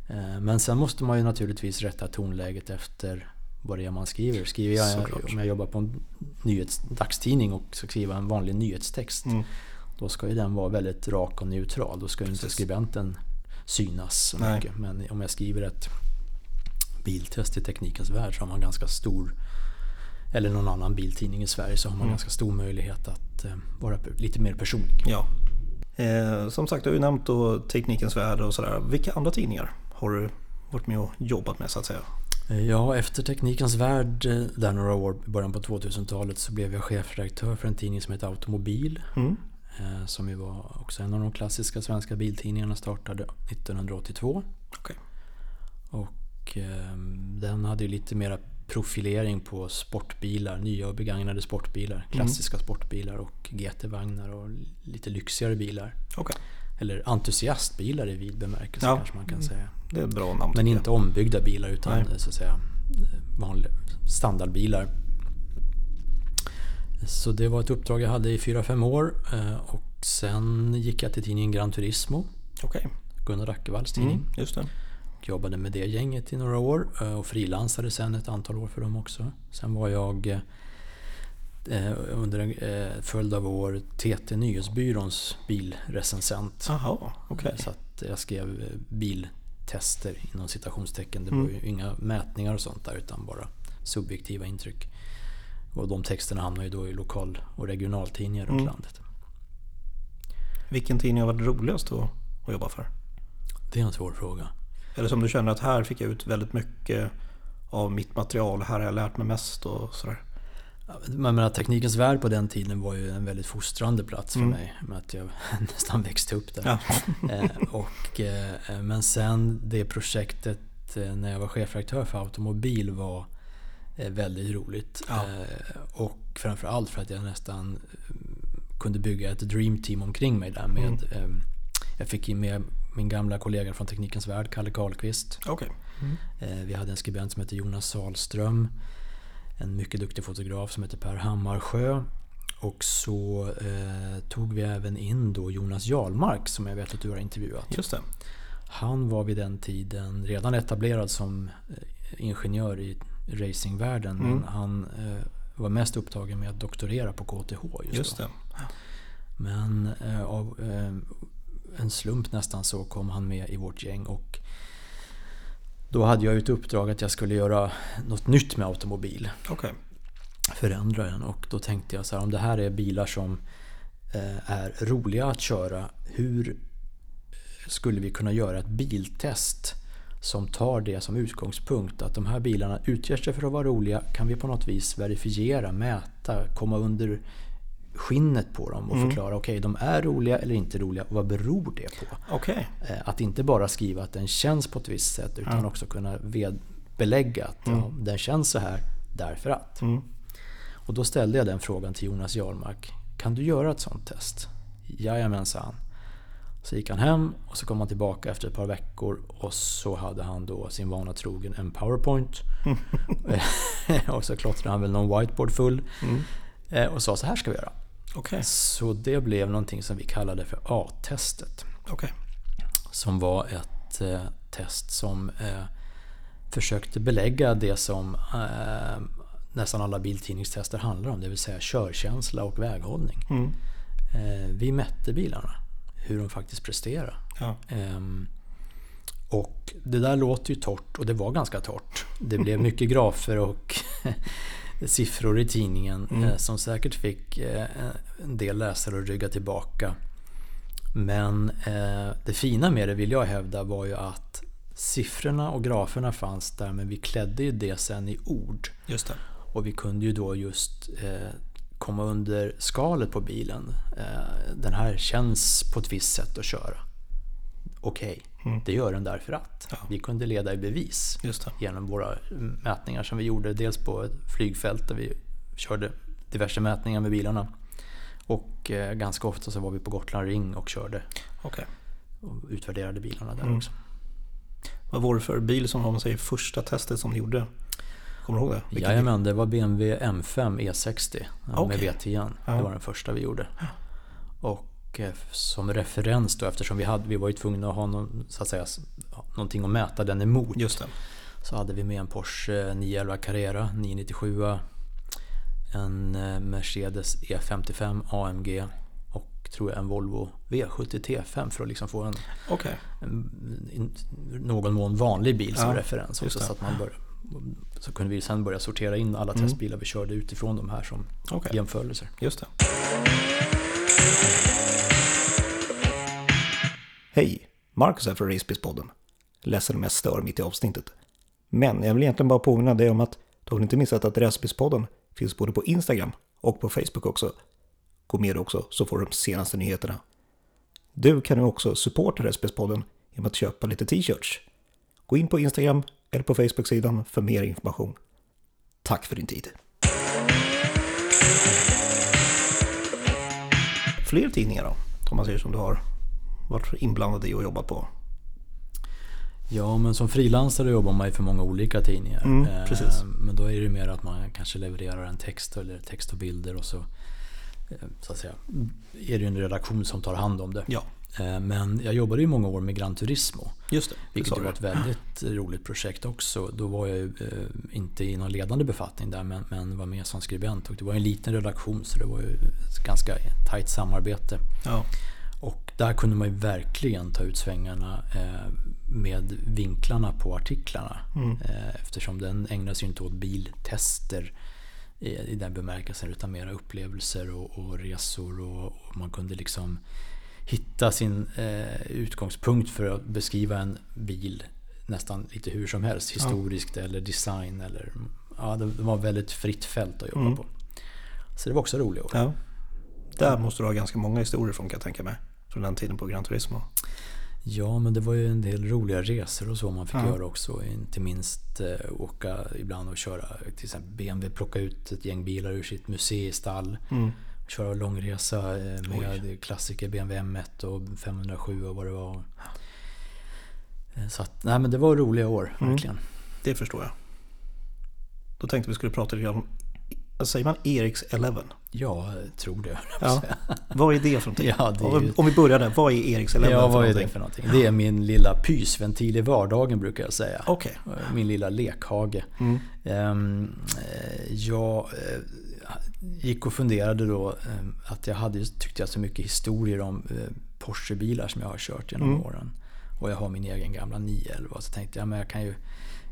Eh, Men sen måste man ju naturligtvis rätta tonläget efter vad det är man skriver. Skriver jag, Såklart. om jag jobbar på en nyhets, dagstidning och ska skriva en vanlig nyhetstext. Mm. Då ska ju den vara väldigt rak och neutral. Då ska ju inte Precis. skribenten synas så Nej. mycket. Men om jag skriver ett biltest i Teknikens Värld så har man ganska stor eller någon annan biltidning i Sverige så har man Mm. ganska stor möjlighet att eh, vara lite mer personlig. Ja. Eh, som sagt, du har ju nämnt då Teknikens Värld och sådär. Vilka andra tidningar har du varit med och jobbat med så att säga? Ja, efter Teknikens Värld, eh, där några år i början på 2000-talet, så blev jag chefredaktör för en tidning som heter Automobil. Mm. eh, Som ju var också en av de klassiska svenska biltidningarna, startade 1982. Okej. Och eh, den hade ju lite mera profilering på sportbilar, nya och begagnade sportbilar, klassiska sportbilar och GT-vagnar och lite lyxigare bilar. Okej. eller entusiastbilar i vid bemärkelse Ja. kanske man kan säga. Det är bra namn. Men inte ombyggda bilar utan Nej. så att säga vanliga standardbilar. Så det var ett uppdrag jag hade i 4-5 år eh, och sen gick jag till tidningen Gran Turismo, Okej. Gunnar Ackervalls tidning. Mm. Jobbade med det gänget i några år eh, och frilansade sen ett antal år för dem också. Sen var jag eh, under en eh, följd av år TT Nyhetsbyråns bilrecensent. Jaha, okej. Så att jag skrev biltester inom citationstecken. Det Mm. var ju inga mätningar och sånt där utan bara subjektiva intryck. Och de texterna hamnar ju då i lokal och regionaltidningar runt Mm. landet. Vilken tidning har varit roligast att, att jobba för? Det är en svår fråga. Eller som du känner att här fick jag ut väldigt mycket av mitt material, här har jag lärt mig mest och sådär. Man menar, teknikens värld på den tiden var ju en väldigt fostrande plats för Mm. mig. Med att jag <laughs> nästan växte upp där. Ja. <laughs> Eh, och, eh, men sen det projektet eh, när jag var chefredaktör för automobil var väldigt roligt. Ja. Och framförallt för att jag nästan kunde bygga ett dream team omkring mig där med Mm. jag fick in med min gamla kollega från Teknikens Värld, Kalle Karlqvist. Okej. Eh, Vi hade en skribent som heter Jonas Salström. En mycket duktig fotograf som heter Per Hammarsjö. Och så eh, tog vi även in då Jonas Jarlmark som jag vet att du har intervjuat. Just det. Han var vid den tiden redan etablerad som eh, ingenjör i racingvärlden. Mm. Men han eh, var mest upptagen med att doktorera på KTH just, Just då. det. Men eh, av eh, en slump nästan så kom han med i vårt gäng och då hade jag ett uppdrag att jag skulle göra något nytt med automobil. Okej. Förändra den och då tänkte jag så här om det här är bilar som eh, är roliga att köra. Hur skulle vi kunna göra ett biltest som tar det som utgångspunkt att de här bilarna utger sig för att vara roliga. Kan vi på något vis verifiera, mäta, komma under skinnet på dem och Mm. förklara okej de är roliga eller inte roliga. Vad beror det på? Okej. Eh, Att inte bara skriva att den känns på ett visst sätt utan Ja. också kunna belägga att ja, den känns så här därför att. Mm. Och då ställde jag den frågan till Jonas Jarlmark. Kan du göra ett sånt test? Jajamensan. Så gick han hem och så kom han tillbaka efter ett par veckor och så hade han då sin vana trogen en powerpoint. <laughs> och så klottrade han väl någon whiteboard full. Mm. Eh, Och sa så här ska vi göra. Okej. Så det blev någonting som vi kallade för A-testet. Okej. Som var ett eh, test som eh, försökte belägga det som eh, nästan alla biltidningstester handlar om. Det vill säga körkänsla och väghållning. Mm. Eh, vi mätte bilarna. Hur de faktiskt presterar. Ja. Ehm, och det där låter ju torrt och det var ganska torrt. Det blev mycket grafer och <laughs> siffror i tidningen Mm. eh, som säkert fick eh, en del läsare att rygga tillbaka. Men eh, det fina med det vill jag hävda var ju att siffrorna och graferna fanns där men vi klädde ju det sen i ord. Just det. Och vi kunde ju då just komma under skalet på bilen. Den här känns på ett visst sätt att köra. Okej, Mm. det gör den därför att. Ja. Vi kunde leda i bevis genom våra mätningar som vi gjorde. Dels på ett flygfält där vi körde diverse mätningar med bilarna. Och eh, ganska ofta så var vi på Gotland Ring och körde Okej. och utvärderade bilarna där Mm. också. Vad var det för bil som var säger, första testet som ni gjorde? Kommer du ihåg det? Vilken? Jajamän, det var BMW M5 E60 ja, med Okej. V10. Ja. Det var den första vi gjorde. Och som referens då, eftersom vi, hade, vi var ju tvungna att ha någon, så att säga, någonting att mäta den emot. Just det. Så hade vi med en Porsche 911 Carrera 997 En eh, Mercedes E55 AMG och tror jag en Volvo V70 T5 för att liksom få en, Okej. en någon mån vanlig bil som Ja, referens. Också, så, att man bör, så kunde vi sen börja sortera in alla Mm. testbilar vi körde utifrån de här som Okej. jämförelser. Just det. Hej! Marcus här från Racebiz-podden. Ledsen om jag stör mitt i avsnittet. Men jag vill egentligen bara påminna dig om att du har inte missat att Racebiz-podden finns både på Instagram och på Facebook också. Gå med också så får du de senaste nyheterna. Du kan nu också supporta Racebiz-podden genom att köpa lite t-shirts. Gå in på Instagram eller på Facebook-sidan för mer information. Tack för din tid. Fler tidningar då? Om man säger som du har varit inblandad i och jobbat på. Ja, men som frilansare jobbar man ju för många olika tidningar. Mm, precis. Eh, Men då är det mer att man kanske levererar en text eller text och bilder och så, eh, så att säga, är det ju en redaktion som tar hand om det. Ja, Men jag jobbade ju många år med Gran Turismo. just det. det Vilket du. var ett väldigt roligt projekt också. Då var jag ju eh, inte i någon ledande befattning där men, men var med som skribent. Och det var en liten redaktion så det var ju ett ganska tajt samarbete. Ja, Och där kunde man ju verkligen ta ut svängarna eh, med vinklarna på artiklarna. Mm. Eh, eftersom den ägnar sig inte åt biltester i, i den bemärkelsen utan mera upplevelser och, och resor. Och, och man kunde liksom hitta sin eh, utgångspunkt för att beskriva en bil nästan lite hur som helst. Historiskt eller design. Eller, ja, det var väldigt fritt fält att jobba Mm. på. Så det var också roligt ja. Där måste du ha ganska många historier från kan jag tänka mig. Från den tiden på Gran Turismo. Ja, men det var ju en del roliga resor och så man fick Ja. göra också. Inte minst eh, åka ibland och köra till exempel BMW, plocka ut ett gäng bilar ur sitt museistall. Mm. Köra långresa eh, med klassiker BMW M1 och 507 och vad det var. Eh, Så att, nej men det var roliga år, Mm. verkligen. Det förstår jag. Då tänkte vi skulle prata lite grann om, säger man Eriks 11? Ja, jag tror det. Ja. Vad är det för någonting? <laughs> Ja, det är om, vi börjar där, vad är Eriks 11 Ja, för vad är någonting? det för någonting? Det är min lilla pysventil i vardagen brukar jag säga. Okej. Min lilla lekhage. Mm. Ehm, eh, jag gick och funderade då eh, att jag hade tyckte jag så mycket historier om eh, Porsche-bilar som jag har kört genom Mm. åren. Och jag har min egen gamla 911 så tänkte jag men jag kan ju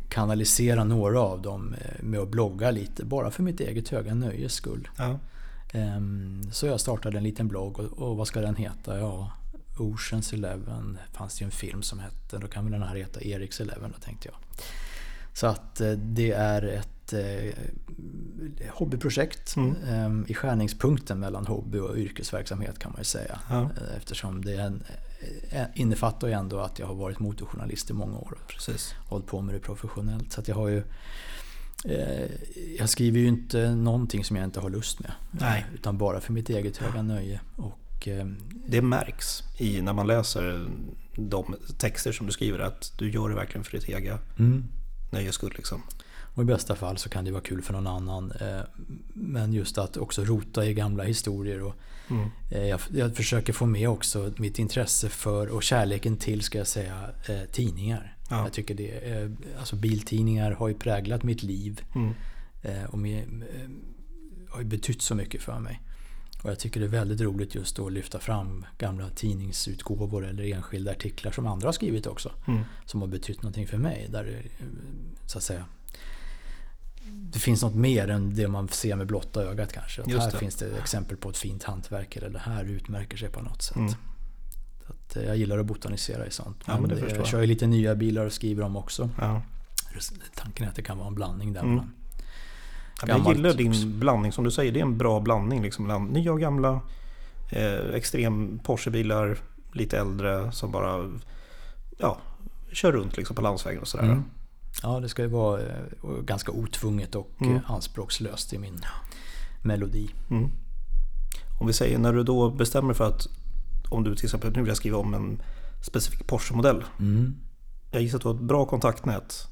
kanalisera några av dem eh, med att blogga lite bara för mitt eget höga nöjes skull. Ja. Ehm, Så jag startade en liten blogg och, vad ska den heta? Ja, Oceans Eleven fanns det ju en film som hette. Då kan väl den här heta Eriks Eleven då tänkte jag. Så att eh, det är ett eh, hobbyprojekt Mm. eh, i skärningspunkten mellan hobby och yrkesverksamhet kan man ju säga. Ja. Eh, Eftersom det en, innefattar ju ändå att jag har varit motorjournalist i många år och Precis. hållit på med det professionellt. Så jag har ju jag skriver ju inte någonting som jag inte har lust med. Nej. Utan bara för mitt eget höga nöje. Och, Det märks i när man läser de texter som du skriver att du gör det verkligen för ditt eget mm. nöjes skull. Liksom. Och i bästa fall så kan det vara kul för någon annan. eh, Men just att också rota i gamla historier. Och Mm. eh, jag, jag försöker få med också mitt intresse för och kärleken till, ska jag säga, eh, tidningar. Ja. Jag tycker det, alltså biltidningar har ju präglat mitt liv. Mm. Och med, har ju betytt så mycket för mig. Och jag tycker det är väldigt roligt just att lyfta fram gamla tidningsutgåvor eller enskilda artiklar som andra har skrivit också. Mm. Som har betytt någonting för mig. Där så att säga, det finns något mer än det man ser med blotta ögat kanske. Att här det. finns det exempel på ett fint hantverk eller det här utmärker sig på något sätt. Mm. Att, eh, jag gillar att botanisera i sånt. Ja, men det förstår jag kör ju lite nya bilar och skriver om också. Ja. Tanken är att det kan vara en blandning där Mm. Ja, Jag gillar din också. blandning som du säger. Det är en bra blandning liksom, nya och gamla. Eh, extrem Porsche-bilar, lite äldre som bara ja, kör runt liksom, på landsvägen och sådär. Mm. Ja, det ska ju vara eh, ganska otvunget och Mm. eh, anspråkslöst i min melodi. Mm. Om vi säger när du då bestämmer för att om du till exempel nu vill jag skriva om en specifik Porsche-modell. Mm. Jag gissar att du har ett bra kontaktnät.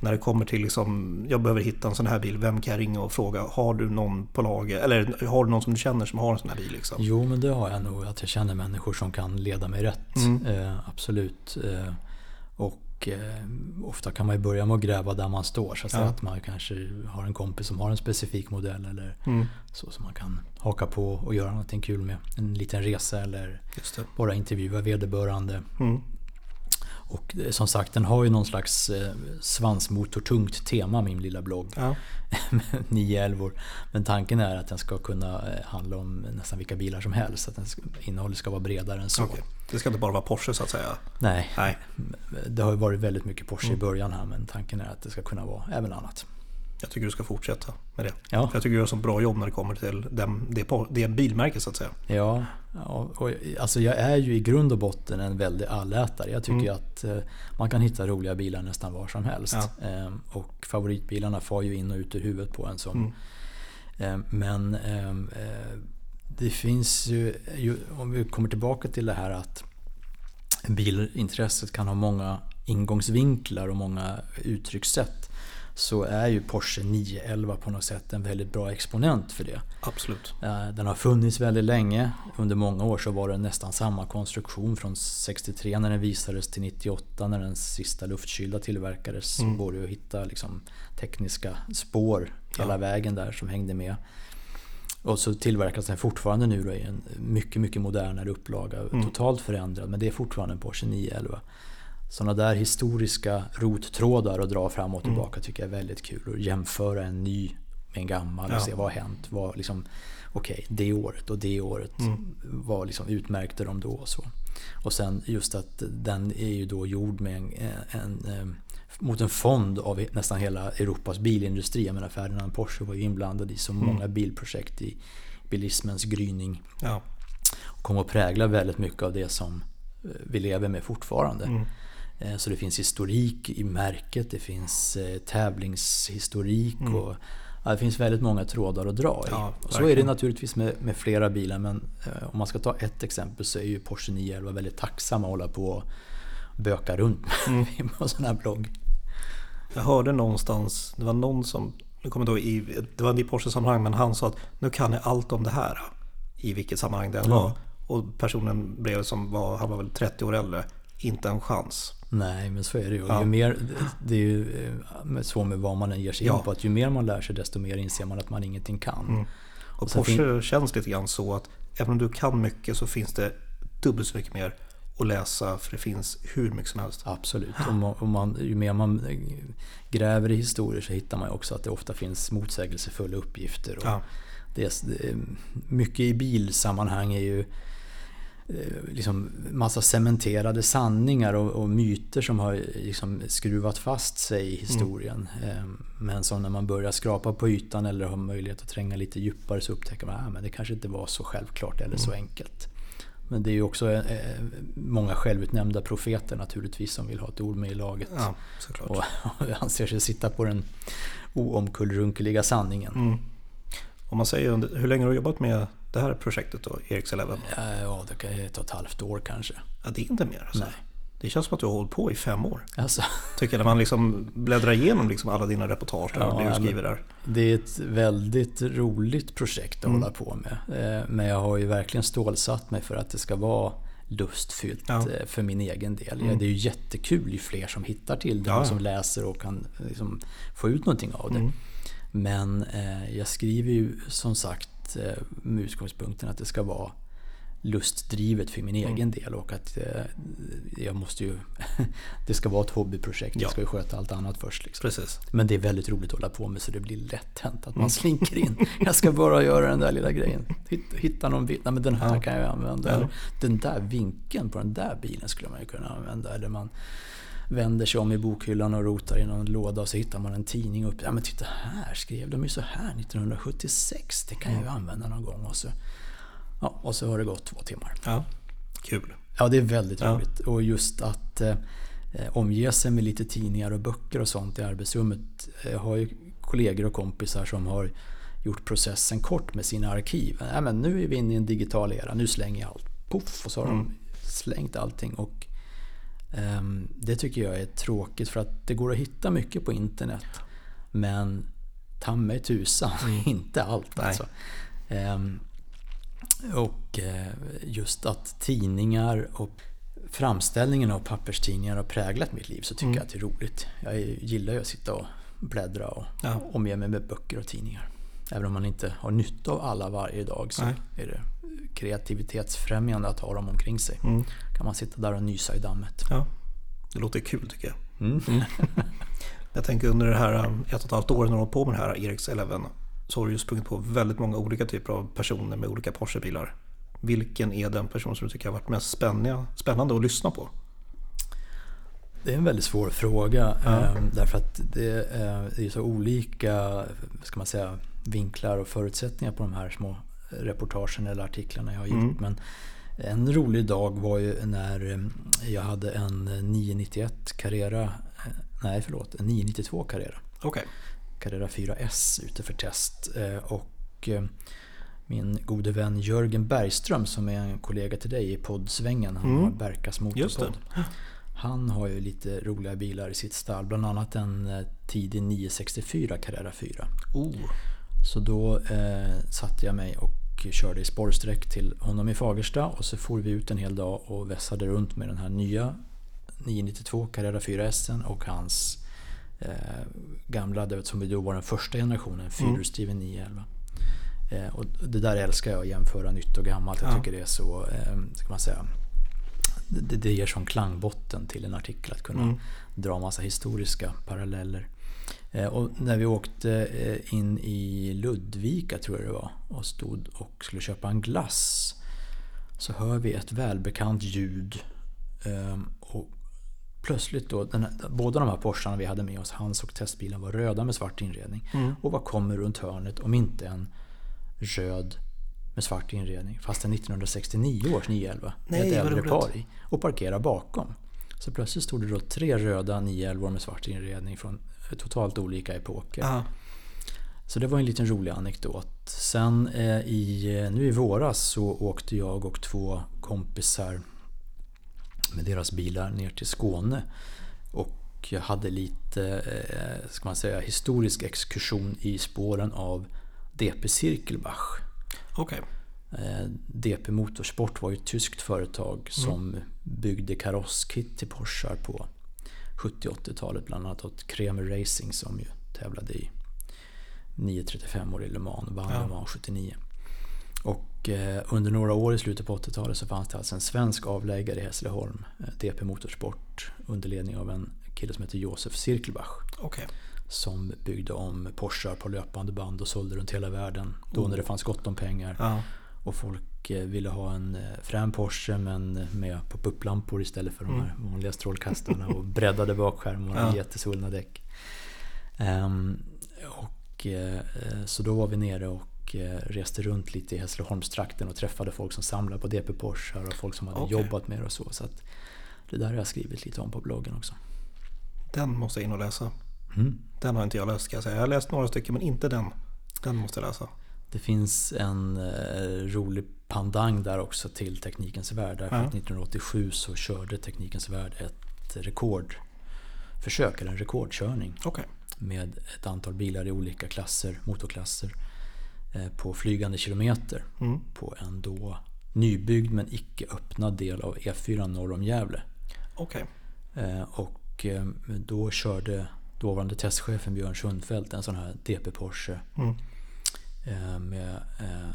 När det kommer till liksom, jag behöver hitta en sån här bil, vem kan jag ringa och fråga? Har du någon på lager? Eller har du någon som du känner som har en sån här bil? Liksom? Jo, men det har jag nog. Att jag känner människor som kan leda mig rätt. Mm. Eh, absolut. Eh, och eh, ofta kan man ju börja med att gräva där man står. Så att, Ja. att man kanske har en kompis som har en specifik modell eller Mm, så som man kan haka på och göra någonting kul med. En liten resa eller bara intervjua vederbörande. Mm, Och eh, som sagt, den har ju någon slags eh, svansmotortungt tema, min lilla blogg. ja, <laughs> nio älvor. Men tanken är att den ska kunna eh, handla om nästan vilka bilar som helst. Att den ska, innehållet ska vara bredare än så. okej. Det ska inte bara vara Porsche så att säga. Nej, Nej, det har ju varit väldigt mycket Porsche Mm. i början här men tanken är att det ska kunna vara även annat. Jag tycker du ska fortsätta med det. Ja, Jag tycker du gör så bra jobb när det kommer till den, det, det bilmärket så att säga. ja, ja och, alltså jag är ju i grund och botten en väldig allätare. Jag tycker Mm. att eh, man kan hitta roliga bilar nästan var som helst. Ja. Ehm, och favoritbilarna far ju in och ut ur huvudet på en som Mm. Eh, Men ehm, eh, det finns ju, ju, om vi kommer tillbaka till det här att bilintresset kan ha många ingångsvinklar och många uttryckssätt så är ju Porsche 911 på något sätt en väldigt bra exponent för det. Absolut. Eh, den har funnits väldigt länge. Under många år så var det nästan samma konstruktion från 63 när den visades till 98 när den sista luftkylda tillverkades. Mm. Går det att hitta liksom tekniska spår hela ja. vägen där som hängde med. Och så tillverkas den fortfarande nu i en mycket, mycket modernare upplaga. Mm. Totalt förändrad men det är fortfarande en Porsche 911 sådana där historiska rottrådar att dra fram och mm. tillbaka mm. tycker jag är väldigt kul. Och jämföra en ny med en gammal och ja. se vad har hänt. Vad liksom, Okej, okay, det året och det året. Mm. Vad liksom utmärkte de då? Och, så. och sen just att den är ju då gjord med en, en, en eh, mot en fond av nästan hela Europas bilindustri. Jag menar Ferdinand Porsche var ju inblandad i så mm. många bilprojekt i bilismens gryning. Ja. Och kom att prägla väldigt mycket av det som eh, vi lever med fortfarande. Mm. Eh, så det finns historik i märket, det finns eh, tävlingshistorik mm. och ja, det finns väldigt många trådar att dra i. Ja, så är det naturligtvis med, med flera bilar men eh, om man ska ta ett exempel så är ju Porsche 911 väldigt tacksam att hålla på och böka runt <laughs> mm. på en sån här blogg. Jag hörde någonstans, det var någon som, nu kommer då i, det var i Porsche-sammanhang men han sa att nu kan jag allt om det här. I vilket sammanhang det än var. Och personen bredvid som var, han var väl 30 år äldre, inte en chans. Nej, men så är det ju. Ja. ju mer, det är ju eh, så med vad man än ger sig ja. in på. Att ju mer man lär sig desto mer inser man att man ingenting kan. Mm. Och Porsche fin- känns lite grann så att även om du kan mycket så finns det dubbelt så mycket mer att läsa för det finns hur mycket som helst. Absolut. Och man, och man, ju mer man gräver i historier så hittar man också att det ofta finns motsägelsefulla uppgifter. Och ja. det är, mycket i bilsammanhang är ju Eh, liksom massa cementerade sanningar och, och, myter som har liksom skruvat fast sig i historien. Mm. Men som när man börjar skrapa på ytan eller har möjlighet att tränga lite djupare så upptäcker man att ah, det kanske inte var så självklart eller mm. så enkelt. Men det är ju också eh, många självutnämnda profeter naturligtvis som vill ha ett ord med i laget. Ja. Och, <laughs> och anser sig sitta på den oomkullrunkeliga sanningen. Mm. Om man säger, hur länge har du jobbat med det här projektet då, Eriks Eleven? Ja, det kan ta ett halvt år kanske. Ja, det är inte mer alltså. Nej. Det känns som att du har hållit på i fem år. Alltså. <laughs> Tycker jag, när man liksom bläddrar igenom liksom alla dina reportage ja, du skriver där. Det är ett väldigt roligt projekt att mm. hålla på med. Eh, men jag har ju verkligen stålsatt mig för att det ska vara lustfyllt ja. Eh, för min egen del. Mm. Det är ju jättekul ju fler som hittar till det ja. och som läser och kan liksom få ut någonting av det. Mm. Men eh, jag skriver ju som sagt Eh, med utgångspunkten att det ska vara lustdrivet för min egen mm. del och att eh, jag måste ju <laughs> Det ska vara ett hobbyprojekt, ja. jag ska ju sköta allt annat först. Liksom. Precis. Men det är väldigt roligt att hålla på med så det blir lätt hänt att man mm. slinker in. <laughs> Jag ska bara göra den där lilla grejen. Hitta någon bild, nej men den här ja. kan jag använda. Ja. Den där vinkeln på den där bilen skulle man ju kunna använda. Eller man vänder sig om i bokhyllan och rotar i någon låda och så hittar man en tidning upp. Ja men titta här skrev de ju så här 1976. Det kan jag ju använda någon gång. Och så, ja, och så har det gått två timmar. Ja, kul. Ja, det är väldigt ja. roligt. Och just att eh, omge sig med lite tidningar och böcker och sånt i arbetsrummet. Jag har ju kollegor och kompisar som har gjort processen kort med sina arkiv. Ja, men nu är vi inne i en digital era, nu slänger jag allt. Puff! Och så har mm. de slängt allting. Och det tycker jag är tråkigt för att det går att hitta mycket på internet. Men ta mig tusan, mm. <laughs> inte allt alltså. Ehm, och eh, just att tidningar och framställningen av papperstidningar har präglat mitt liv så tycker mm. jag att det är roligt. Jag gillar ju att sitta och bläddra och ja. omge mig med böcker och tidningar. Även om man inte har nytta av alla varje dag så Nej. är det kreativitetsfrämjande att ha dem omkring sig. Mm. kan man sitta där och nysa i dammet. Ja, det låter kul tycker jag. Mm. Mm. <laughs> jag tänker under det här um, ett och ett halvt åren när du har på med det här Eriks Eleven så har du ju sprungit på väldigt många olika typer av personer med olika Porsche-bilar. Vilken är den person som du tycker har varit mest spännande att lyssna på? Det är en väldigt svår fråga ja. Ehm, därför att det är så olika ska man säga, vinklar och förutsättningar på de här små reportagen eller artiklarna jag har gjort. Mm. Men en rolig dag var ju när eh, jag hade en 991 Carrera, eh, nej förlåt, en 992 Carrera. Okay. Carrera 4S ute för test. Eh, och Min gode vän Jörgen Bergström som är en kollega till dig i poddsvängen. Han Mm. har Berkas motorpodd. Han har ju lite roliga bilar i sitt stall. Bland annat en tidig 964 Carrera 4. Oh. Så då eh, satte jag mig och körde i spårsträck till honom i Fagersta och så for vi ut en hel dag och vässade runt med den här nya 992 Carrera 4 S och hans eh, gamla, det som då var den första generationen, fyrhjulsdriven 911. Eh, och det där älskar jag, att jämföra nytt och gammalt. Jag Ja. tycker det är så, eh, ska man säga, det, det ger sån klangbotten till en artikel att kunna Mm. dra massa historiska paralleller. Eh, Och när vi åkte eh, in i Ludvika tror jag det var och stod och skulle köpa en glass så hör vi ett välbekant ljud. Ehm, Och plötsligt då, den här, båda de här Porscharna vi hade med oss, hans och testbilen var röda med svart inredning. Mm. Och vad kommer runt hörnet om inte en röd med svart inredning fast en 1969 års 911 Nej, med ett äldre par i och parkerar bakom. Så plötsligt stod det då tre röda 911 med svart inredning från totalt olika epoker. Ja. Så det var en liten rolig anekdot. Sen eh, i, eh, nu i våras så åkte jag och två kompisar med deras bilar ner till Skåne. Och jag hade lite, eh, ska man säga, historisk exkursion i spåren av DP Cirkelbach. Eh, DP Motorsport var ju ett tyskt företag som byggde karosskit till Porschar på 70-80-talet. Bland annat åt Kremer Racing som ju tävlade i 935 år i Le Mans, vann Ja. Le Mans 79. Och eh, under några år i slutet på 80-talet så fanns det alltså en svensk avläggare i Hässleholm, eh, DP Motorsport, under ledning av en kille som heter Josef Cirkelbach Okej. som byggde om Porschar på löpande band och sålde runt hela världen. Då Oh. när det fanns gott om pengar. Ja. Och folk eh, ville ha en eh, frän Porsche men med pop-up-lampor istället för de här vanliga strålkastarna och <laughs> breddade bakskärmar och Ja. jättesvullna däck. Ehm, och, eh, eh, så då var vi nere och eh, reste runt lite i Hässleholmstrakten och träffade folk som samlade på DP Porsche och folk som hade Okej. jobbat med det och så. så att det där har jag skrivit lite om på bloggen också. Den måste jag in och läsa. Mm. Den har inte jag läst ska jag säga. Jag har läst några stycken men inte den. Den måste jag läsa. Det finns en eh, rolig pandang där också till Teknikens Värld. Därför Ja. att 1987 så körde Teknikens Värld ett rekordförsök, eller en rekordkörning Okej. med ett antal bilar i olika klasser, motorklasser eh, på flygande kilometer Mm. på en då nybyggd men icke öppnad del av E4 norr om Gävle. Okej. Eh, Och eh, då körde dåvarande testchefen Björn Sundfeldt en sån här DP Porsche Mm. Eh, med, eh,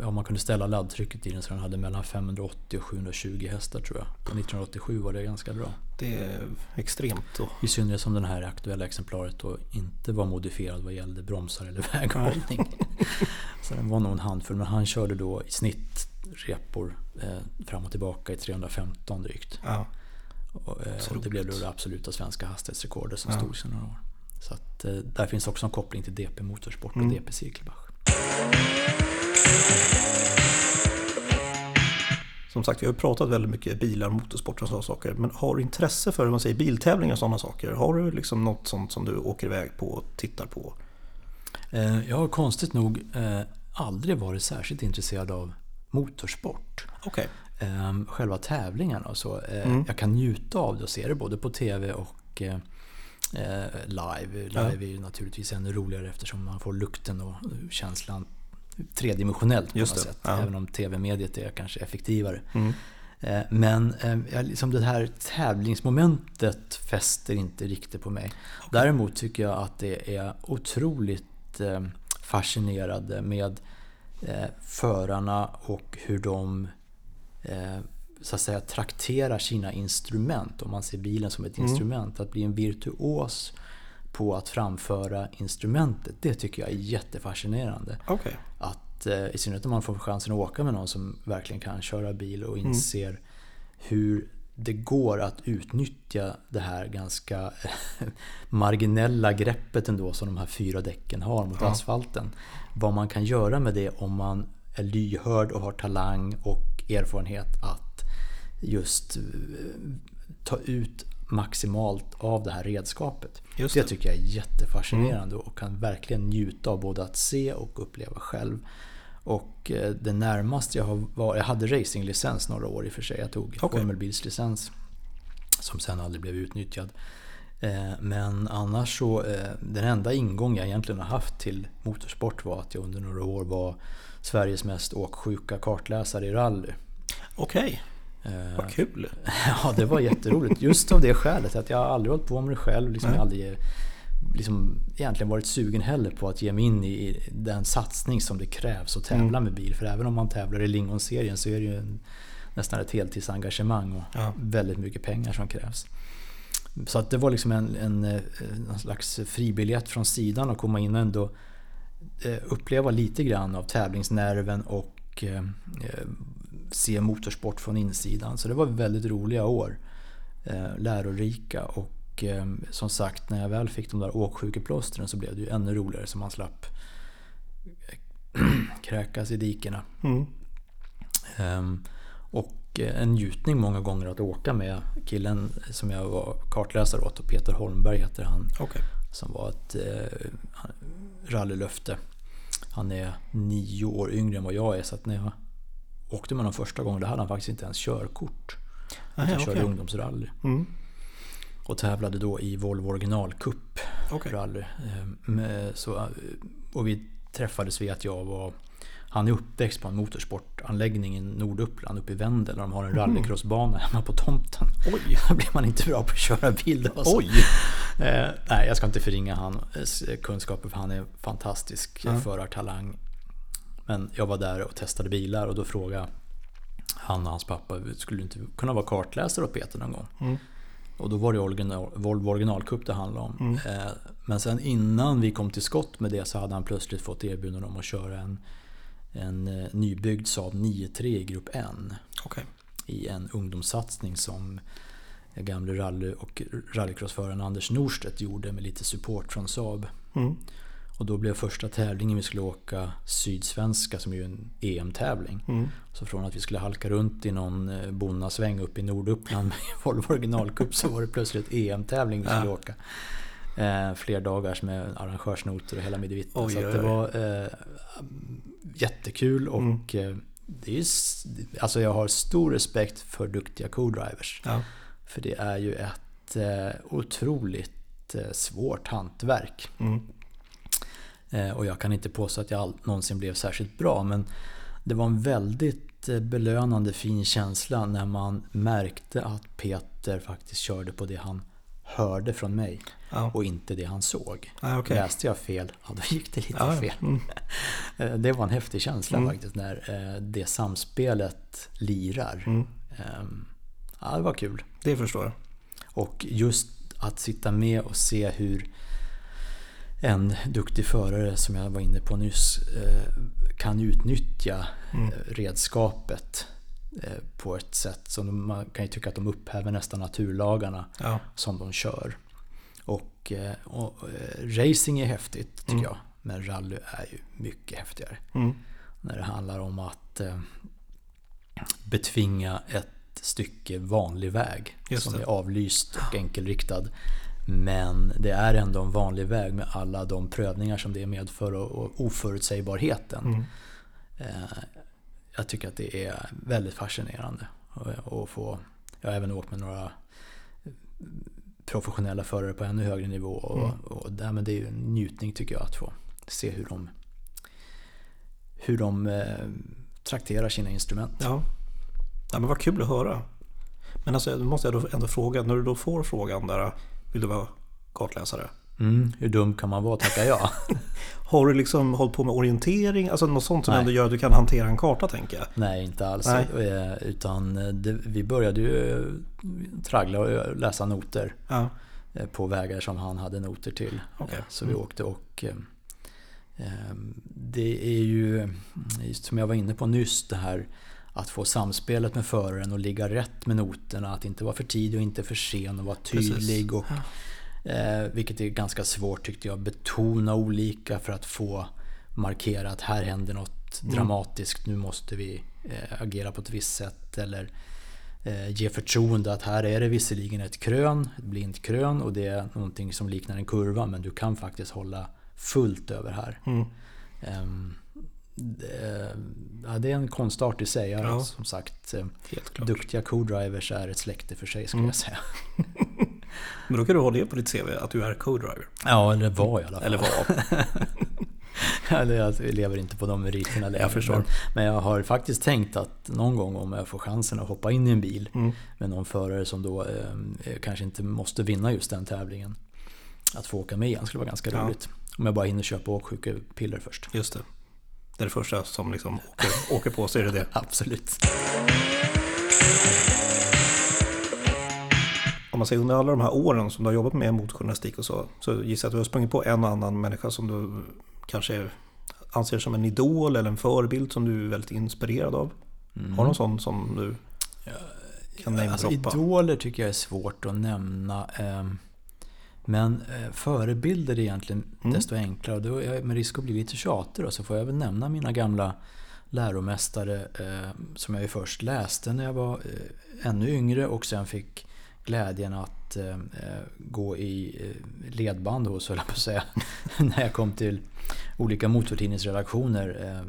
ja, man kunde ställa laddtrycket i den så den hade mellan 580 och 720 hästar tror jag. På 1987 var det ganska bra. Det är extremt då. I synnerhet som den här aktuella exemplaret då inte var modifierad vad gällde bromsar eller <laughs> väghållning. <laughs> så den var nog en handfull. Men han körde då i snitt repor eh, fram och tillbaka i 315 drygt. Ja. Och, eh, och det blev då det absoluta svenska hastighetsrekordet som Ja. stod sedan några år. Så att, eh, där finns också en koppling till DP Motorsport och Mm. DP Cirkelbach. Som sagt, vi har pratat väldigt mycket bilar, motorsport och sådana saker. Men har du intresse för hur man säger, biltävlingar och sådana saker? Har du liksom något sånt som du åker iväg på och tittar på? Eh, Jag har konstigt nog eh, aldrig varit särskilt intresserad av motorsport. Okej. Eh, Själva tävlingarna och så. Mm. Jag kan njuta av det och se det både på TV och live. Live Ja. är naturligtvis ännu roligare eftersom man får lukten och känslan tredimensionellt på Just något det, sätt. ja. Även om TV-mediet är kanske effektivare. Mm. Eh, Men eh, liksom det här tävlingsmomentet fäster inte riktigt på mig. Däremot tycker jag att det är otroligt eh, fascinerande med eh, förarna och hur de eh, så att säga trakterar sina instrument. Om man ser bilen som ett Mm. instrument. Att bli en virtuos på att framföra instrumentet. Det tycker jag är jättefascinerande Okej. att eh, i synnerhet om man får chansen att åka med någon som verkligen kan köra bil och inser hur det går att utnyttja det här ganska eh, marginella greppet ändå som de här fyra däcken har mot Ja. asfalten. Vad man kan göra med det om man är lyhörd och har talang och erfarenhet att just eh, ta ut maximalt av det här redskapet. Just det det. tycker jag är jättefascinerande och kan verkligen njuta av både att se och uppleva själv. Och eh, det närmaste jag har varit, jag hade racinglicens några år i och för sig. Jag tog Okej. formelbilslicens. Som sen aldrig blev utnyttjad. Eh, Men annars så, den enda ingång jag egentligen har haft till motorsport var att jag under några år var Sveriges mest åksjuka kartläsare i rally. Okej, Eh, vad kul. <laughs> Ja, det var jätteroligt. Just av det skälet att jag aldrig hållit på med det själv. Liksom, jag aldrig liksom, egentligen varit sugen heller på att ge mig in i den satsning som det krävs att tävla Mm. med bil. För även om man tävlar i Lingonserien så är det ju nästan ett heltidsengagemang och Ja. väldigt mycket pengar som krävs. Så att det var liksom en, en, eh, en slags fribiljett från sidan att komma in och ändå eh, uppleva lite grann av tävlingsnerven och eh, eh, se motorsport från insidan. Så det var väldigt roliga år. Eh, lärorika och eh, som sagt när jag väl fick de där åksjukeplåstren så blev det ju ännu roligare så man slapp eh, <clears throat> kräkas i dikena. Mm. Ehm, och en njutning många gånger att åka med killen som jag var kartläsare åt, och Peter Holmberg heter han, Okej. som var ett eh, rallylöfte. Han är nio år yngre än vad jag är så att när jag åkte med honom första gången då hade han faktiskt inte ens körkort. Aha, Han körde okej. ungdomsrally. Mm. Och tävlade då i Volvo Original Cup Okej. rally. Ehm, Så, och vi träffades vid att jag var han är uppväxt på en motorsportanläggning i Norduppland uppe i Vendel där de har en rallycrossbana hemma på tomten. Oj. <laughs> Då blir man inte bra på att köra bil då. så. Oj. Eh, nej, jag ska inte förringa hans eh, kunskaper för han är fantastisk Ja. förartalang. Men jag var där och testade bilar och då frågade han och hans pappa, skulle du inte kunna vara kartläsare åt Peter någon gång? Mm. Och då var det original, Volvo Original Cup det handlade om. Mm. Eh, Men sen innan vi kom till skott med det så hade han plötsligt fått erbjudande om att köra en, en eh, nybyggd Saab 9-3 i grupp N Okej. i en ungdomssatsning som gamle rally och rallycrossföraren Anders Norstedt gjorde med lite support från Saab. Mm. Och då blev första tävlingen vi skulle åka Sydsvenska som är ju en EM-tävling. Mm. Så från att vi skulle halka runt i någon eh, bonnasväng uppe i Norduppland med <laughs> Volvo Originalcup så var det plötsligt EM-tävling vi skulle Ja. åka. Eh, fler dagars med arrangörsnoter och hela midevitten. Oj, Så det var eh, jättekul och eh, det är alltså jag har stor respekt för duktiga co-drivers. Ja. För det är ju ett eh, otroligt eh, svårt hantverk. Mm. Eh, och jag kan inte påstå att jag någonsin blev särskilt bra men det var en väldigt eh, belönande fin känsla när man märkte att Peter faktiskt körde på det han hörde från mig Ja. och inte det han såg. Ja, okej. Läste jag fel, ja då gick det lite ja. fel. Mm. <laughs> Eh, Det var en häftig känsla Mm. faktiskt när det samspelet lirar. Mm. Ehm, Ja, det var kul. Det förstår jag. Och just att sitta med och se hur en duktig förare, som jag var inne på nyss, eh, kan utnyttja Mm. eh, redskapet eh, på ett sätt som de- man kan ju tycka att de upphäver nästan naturlagarna Ja. som de kör. Och, och racing är häftigt tycker Mm. jag, men rally är ju mycket häftigare. Mm. När det handlar om att betvinga ett stycke vanlig väg Just som det. är avlyst och enkelriktad. Men det är ändå en vanlig väg med alla de prövningar som det medför och, oförutsägbarheten. Mm. Eh, jag tycker att det är väldigt fascinerande. Och få, jag har även åkt med några professionella förare på ännu högre nivå. Och, Mm. och där, men det är ju en njutning tycker jag att få se hur de, hur de eh, trakterar sina instrument. Ja. ja, men vad kul att höra. Men alltså, då måste jag då ändå fråga, när du då får frågan där, vill du vara kartläsare? Mm, hur dum kan man vara, tackar jag. <laughs> Har du liksom hållit på med orientering, alltså något sånt som Nej. ändå gör att du kan hantera en karta tänker jag? Nej, inte alls. Nej. Eh, Utan det, vi började ju eh, traggla och läsa noter. Ja, eh, på vägar som han hade noter till. Eh, Så vi Mm. åkte och eh, eh, det är ju, just som jag var inne på nyss, det här att få samspelet med föraren och ligga rätt med noterna. Att inte vara för tidig och inte för sen och vara Precis. tydlig. Och, eh, vilket är ganska svårt tyckte jag. Betona olika för att få markera att här händer något Mm. dramatiskt. Nu måste vi eh, agera på ett visst sätt. Eller eh, ge förtroende att här är det visserligen ett krön, ett blint krön och det är någonting som liknar en kurva men du kan faktiskt hålla fullt över här. mm. Det, ja, det är en konstart i sig. Ja. Som sagt, eh, duktiga co-drivers är ett släkte för sig skulle Mm. jag säga. <laughs> Men då kan du ha det på ditt CV, att du är co-driver. Ja, eller var i alla fall. Eller var. <laughs> Eller jag lever inte på de meriterna längre. Jag förstår. Men, men jag har faktiskt tänkt att någon gång om jag får chansen att hoppa in i en bil Mm. med någon förare som då eh, kanske inte måste vinna just den tävlingen. Att få åka med igen skulle vara ganska Ja. roligt. Om jag bara hinner köpa åksjukepiller först. Just det. Det är det första som liksom åker, åker på, så är det det. <laughs> Absolut. Om man säger under alla de här åren som du har jobbat med motorjournalistik och så, så gissar jag att du har sprungit på en och annan människa som du kanske anser som en idol eller en förebild som du är väldigt inspirerad av. Mm. Har du någon sån som du kan Alltså, namedroppa? idoler tycker jag är svårt att nämna. ehm, Men eh, förebilder är egentligen Mm. desto enklare. Då är med risk att bli lite tjatig då, så får jag väl nämna mina gamla läromästare eh, som jag ju först läste när jag var eh, ännu yngre och sen fick glädjen att eh, eh, gå i eh, ledband hos, höll jag på att säga, <laughs> när jag kom till olika motortidningsredaktioner.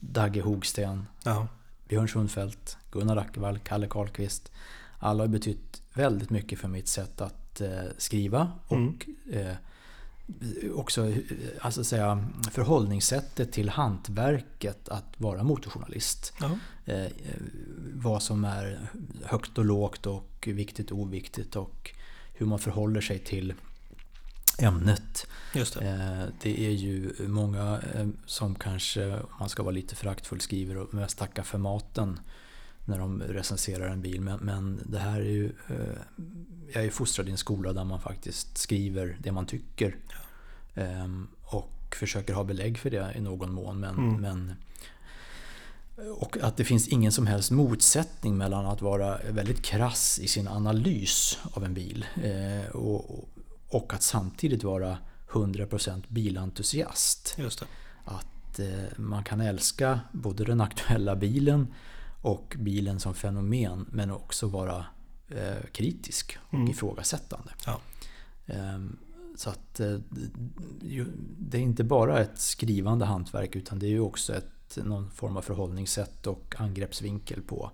Dagge Hogsten, Ja, Björn Sundfeldt, Gunnar Ackevall, Kalle Karlqvist. Alla har betytt väldigt mycket för mitt sätt att eh, skriva och Mm. eh, också eh, alltså säga, förhållningssättet till hantverket att vara motorjournalist. ja. Vad som är högt och lågt och viktigt och oviktigt och hur man förhåller sig till ämnet. just det. Det är ju många som kanske, om man ska vara lite föraktfull, skriver och mest tackar för maten när de recenserar en bil. Men, men det här är ju... eh, Jag är fostrad i en skola där man faktiskt skriver det man tycker. Ehm, Och försöker ha belägg för det i någon mån. Men, Mm. men, och att det finns ingen som helst motsättning mellan att vara väldigt krass i sin analys av en bil eh, och, och att samtidigt vara 100% bilentusiast. Att eh, man kan älska både den aktuella bilen och bilen som fenomen men också vara eh, kritisk och Mm. ifrågasättande. Ja. Ehm, Så att eh, det är inte bara ett skrivande hantverk utan det är ju också ett, någon form av förhållningssätt och angreppsvinkel på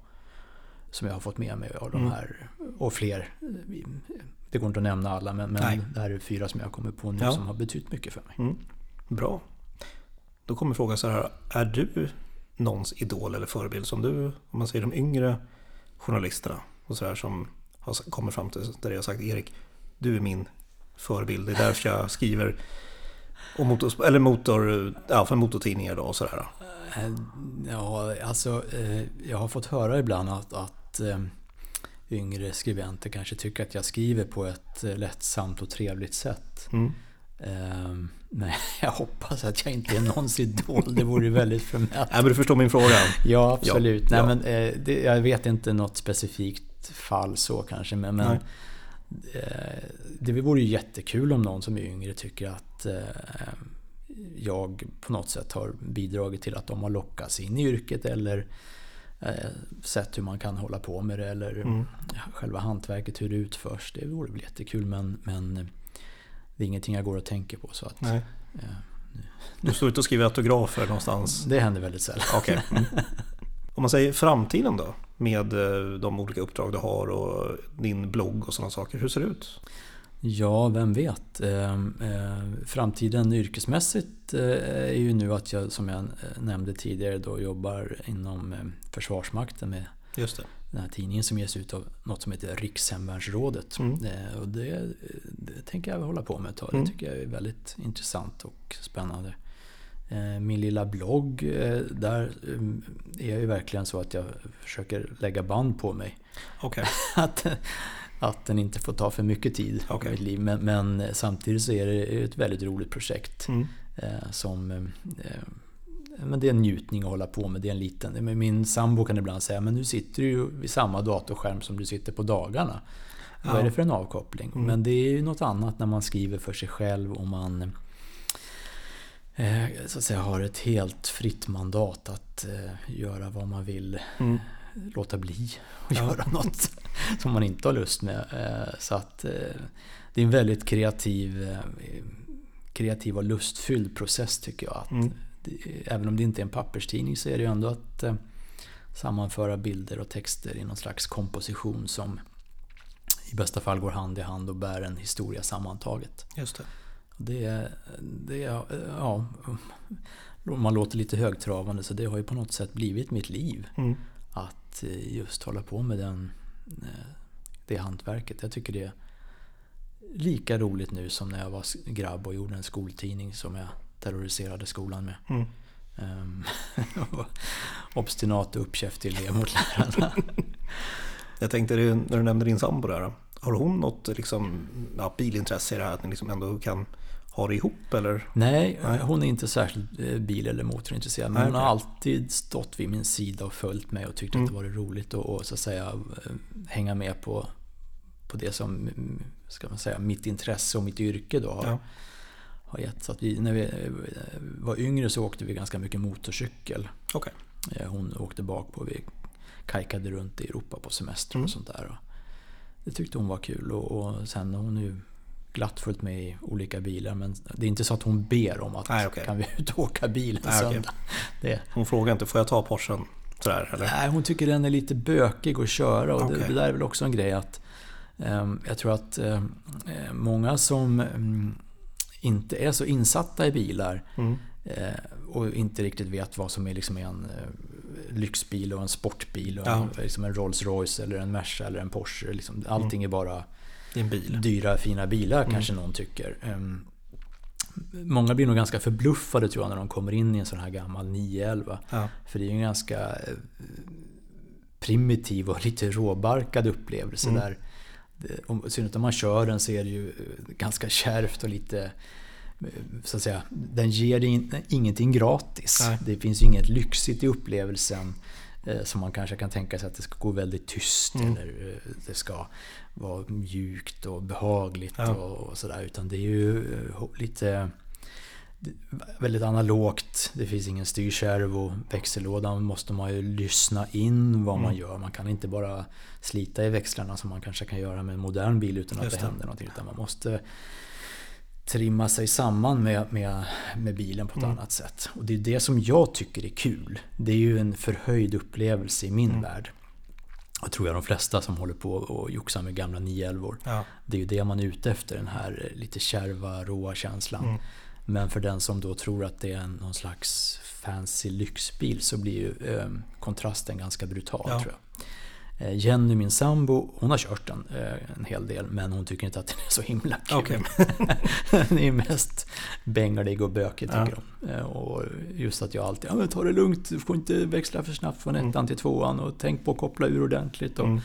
som jag har fått med mig av de Mm. här och fler. Det går inte att nämna alla men, Nej. men det här är fyra som jag kommer på nu Ja. som har betytt mycket för mig. Mm. Bra. Då kommer frågan så här. Är du någons idol eller förebild som du, om man säger de yngre journalisterna och så här som har kommit fram till där jag har sagt Erik, du är min förebild. Det är därför jag skriver om motor, eller motor, ja, för motortidningar då och sådär. Eh, Ja, alltså eh, jag har fått höra ibland att, att eh, yngre skribenter kanske tycker att jag skriver på ett lättsamt och trevligt sätt. Mm. Eh, Men <laughs> jag hoppas att jag inte är någons idol. Det vore väldigt förmätet. Nej, men du förstår min fråga. Ja, absolut. Ja, Nej, ja. Men, eh, det, jag vet inte något specifikt fall så kanske. Men, men Nej. eh, det vore ju jättekul om någon som är yngre tycker att eh, jag på något sätt har bidragit till att de har lockats in i yrket eller eh, sett hur man kan hålla på med det eller Mm. själva hantverket, hur det utförs. Det vore väl jättekul men, men det är ingenting jag går och tänker på. Så att, Nej. eh, Du står ute och skriver autografer någonstans. det händer väldigt sällan. Okej. <laughs> Mm. Om man säger framtiden då? Med eh, de olika uppdrag du har och din blogg och sådana saker. Hur ser det ut? Ja, vem vet. Eh, eh, framtiden yrkesmässigt är ju nu att jag, som jag nämnde tidigare, då jobbar inom Försvarsmakten med. Den här tidningen som ges ut av något som heter Rikshemvärnsrådet. Mm. Eh, och det, det tänker jag hålla på med ett tag. Mm. Det tycker jag är väldigt intressant och spännande. Eh, Min lilla blogg, eh, där är jag ju verkligen så att jag försöker lägga band på mig. Okej. <laughs> att, att den inte får ta för mycket tid Okej. i mitt liv. Men, men samtidigt så är det ett väldigt roligt projekt. Mm. Som, men det är en njutning att hålla på med. Det är en liten, min sambo kan ibland säga men nu sitter du ju vid samma datorskärm som du sitter på dagarna. Vad Ja. är det för en avkoppling? Mm. Men det är ju något annat när man skriver för sig själv och man eh, så att säga, har ett helt fritt mandat att eh, göra vad man vill Mm. låta bli att Ja. göra något <laughs> som man inte har lust med. Eh, Så att det är en väldigt kreativ, kreativ och lustfylld process tycker jag. Att Mm. Även om det inte är en papperstidning så är det ju ändå att eh, sammanföra bilder och texter i någon slags komposition som i bästa fall går hand i hand och bär en historia sammantaget. Just det. Det, det ja, man låter lite högtravande så det har ju på något sätt blivit mitt liv. Mm. Att eh, just hålla på med den, eh, det hantverket. Jag tycker det är lika roligt nu som när jag var grabb och gjorde en skoltidning som jag terroriserade skolan med. Mm. <laughs> Um, obstinat och uppkäftig elev mot lärarna. <laughs> Jag tänkte när du nämnde din sambo där. Har hon något liksom, ja, bilintresse i det här? Att ni liksom ändå kan ha det ihop eller? Nej, Nej. hon är inte särskilt eh, bil eller motorintresserad. Men Nej, hon har alltid stått vid min sida och följt mig och tyckt mm. att det varit roligt att och, så att säga eh, hänga med på, på det som mm, ska man säga, mitt intresse och mitt yrke då har, ja. Har gett. Så att vi, när vi eh, var yngre så åkte vi ganska mycket motorcykel. Okay. Hon åkte bak på, vi kajkade runt i Europa på semester mm. och sånt där. Det tyckte hon var kul och, och sen har hon ju glatt följt med i olika bilar. Men det är inte så att hon ber om att Nej, okay. kan vi <laughs> ut och åka bil en söndag. Okay. Hon frågar inte, får jag ta Porschen? Sådär, eller? Nej, hon tycker den är lite bökig att köra. Och okay. det, det, där är väl också en grej att um, jag tror att um, många som um, inte är så insatta i bilar mm. uh, och inte riktigt vet vad som är liksom en uh, lyxbil och en sportbil och ja. en, liksom en Rolls Royce eller en Merca eller en Porsche. Liksom, allting mm. är bara bil. dyra fina bilar mm. kanske någon tycker. Um, många blir nog ganska förbluffade tror jag när de kommer in i en sån här gammal 911. Ja. För det är ju en ganska eh, primitiv och lite råbarkad upplevelse mm. Där. I synnerhet om man kör den så är det ju eh, ganska kärvt och lite eh, så att säga, den ger ingenting gratis. Nej. Det finns ju inget lyxigt i upplevelsen. Eh, som man kanske kan tänka sig att det ska gå väldigt tyst mm. eller eh, det ska vara mjukt och behagligt ja. och, sådär. Utan det är ju eh, lite väldigt analogt. Det finns ingen styrkärv och växellådan måste man ju lyssna in vad mm. man gör. Man kan inte bara slita i växlarna som man kanske kan göra med en modern bil utan att det, det händer någonting. Utan man måste trimma sig samman med, med, med bilen på ett mm. annat sätt. Och det är det som jag tycker är kul. Det är ju en förhöjd upplevelse i min mm. värld. Och tror jag de flesta som håller på och joxar med gamla 911 ja. Det är ju det man är ute efter, den här lite kärva, råa känslan. Mm. Men för den som då tror att det är någon slags fancy lyxbil så blir ju eh, kontrasten ganska brutal ja. tror jag. Eh, Jenny, min sambo, hon har kört den eh, en hel del men hon tycker inte att den är så himla kul. Okay. <laughs> den är mest bänglig och bökig tycker ja. hon. Eh, och just att jag alltid, ja men ta det lugnt, du får inte växla för snabbt från ettan mm. till tvåan och tänk på att koppla ur ordentligt. Och mm.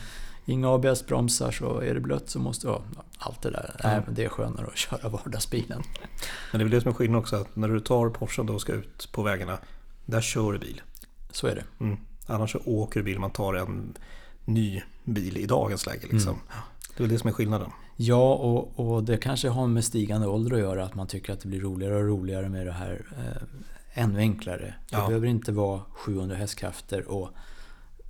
Inga ABS-bromsar så är det blött så måste, ja, allt det där. Ja. Nej, det är skönare att köra vardagsbilen. <laughs> Men det är väl det som är skillnaden också, att när du tar Porschen och ska ut på vägarna, där kör du bil. Så är det. Mm. Annars så åker du bil, man tar en ny bil i dagens läge. Liksom. Mm. Det är väl det som är skillnaden. Ja, och, och det kanske har med stigande ålder att göra. Att man tycker att det blir roligare och roligare med det här eh, ännu enklare. Det ja. behöver inte vara 700 hästkrafter och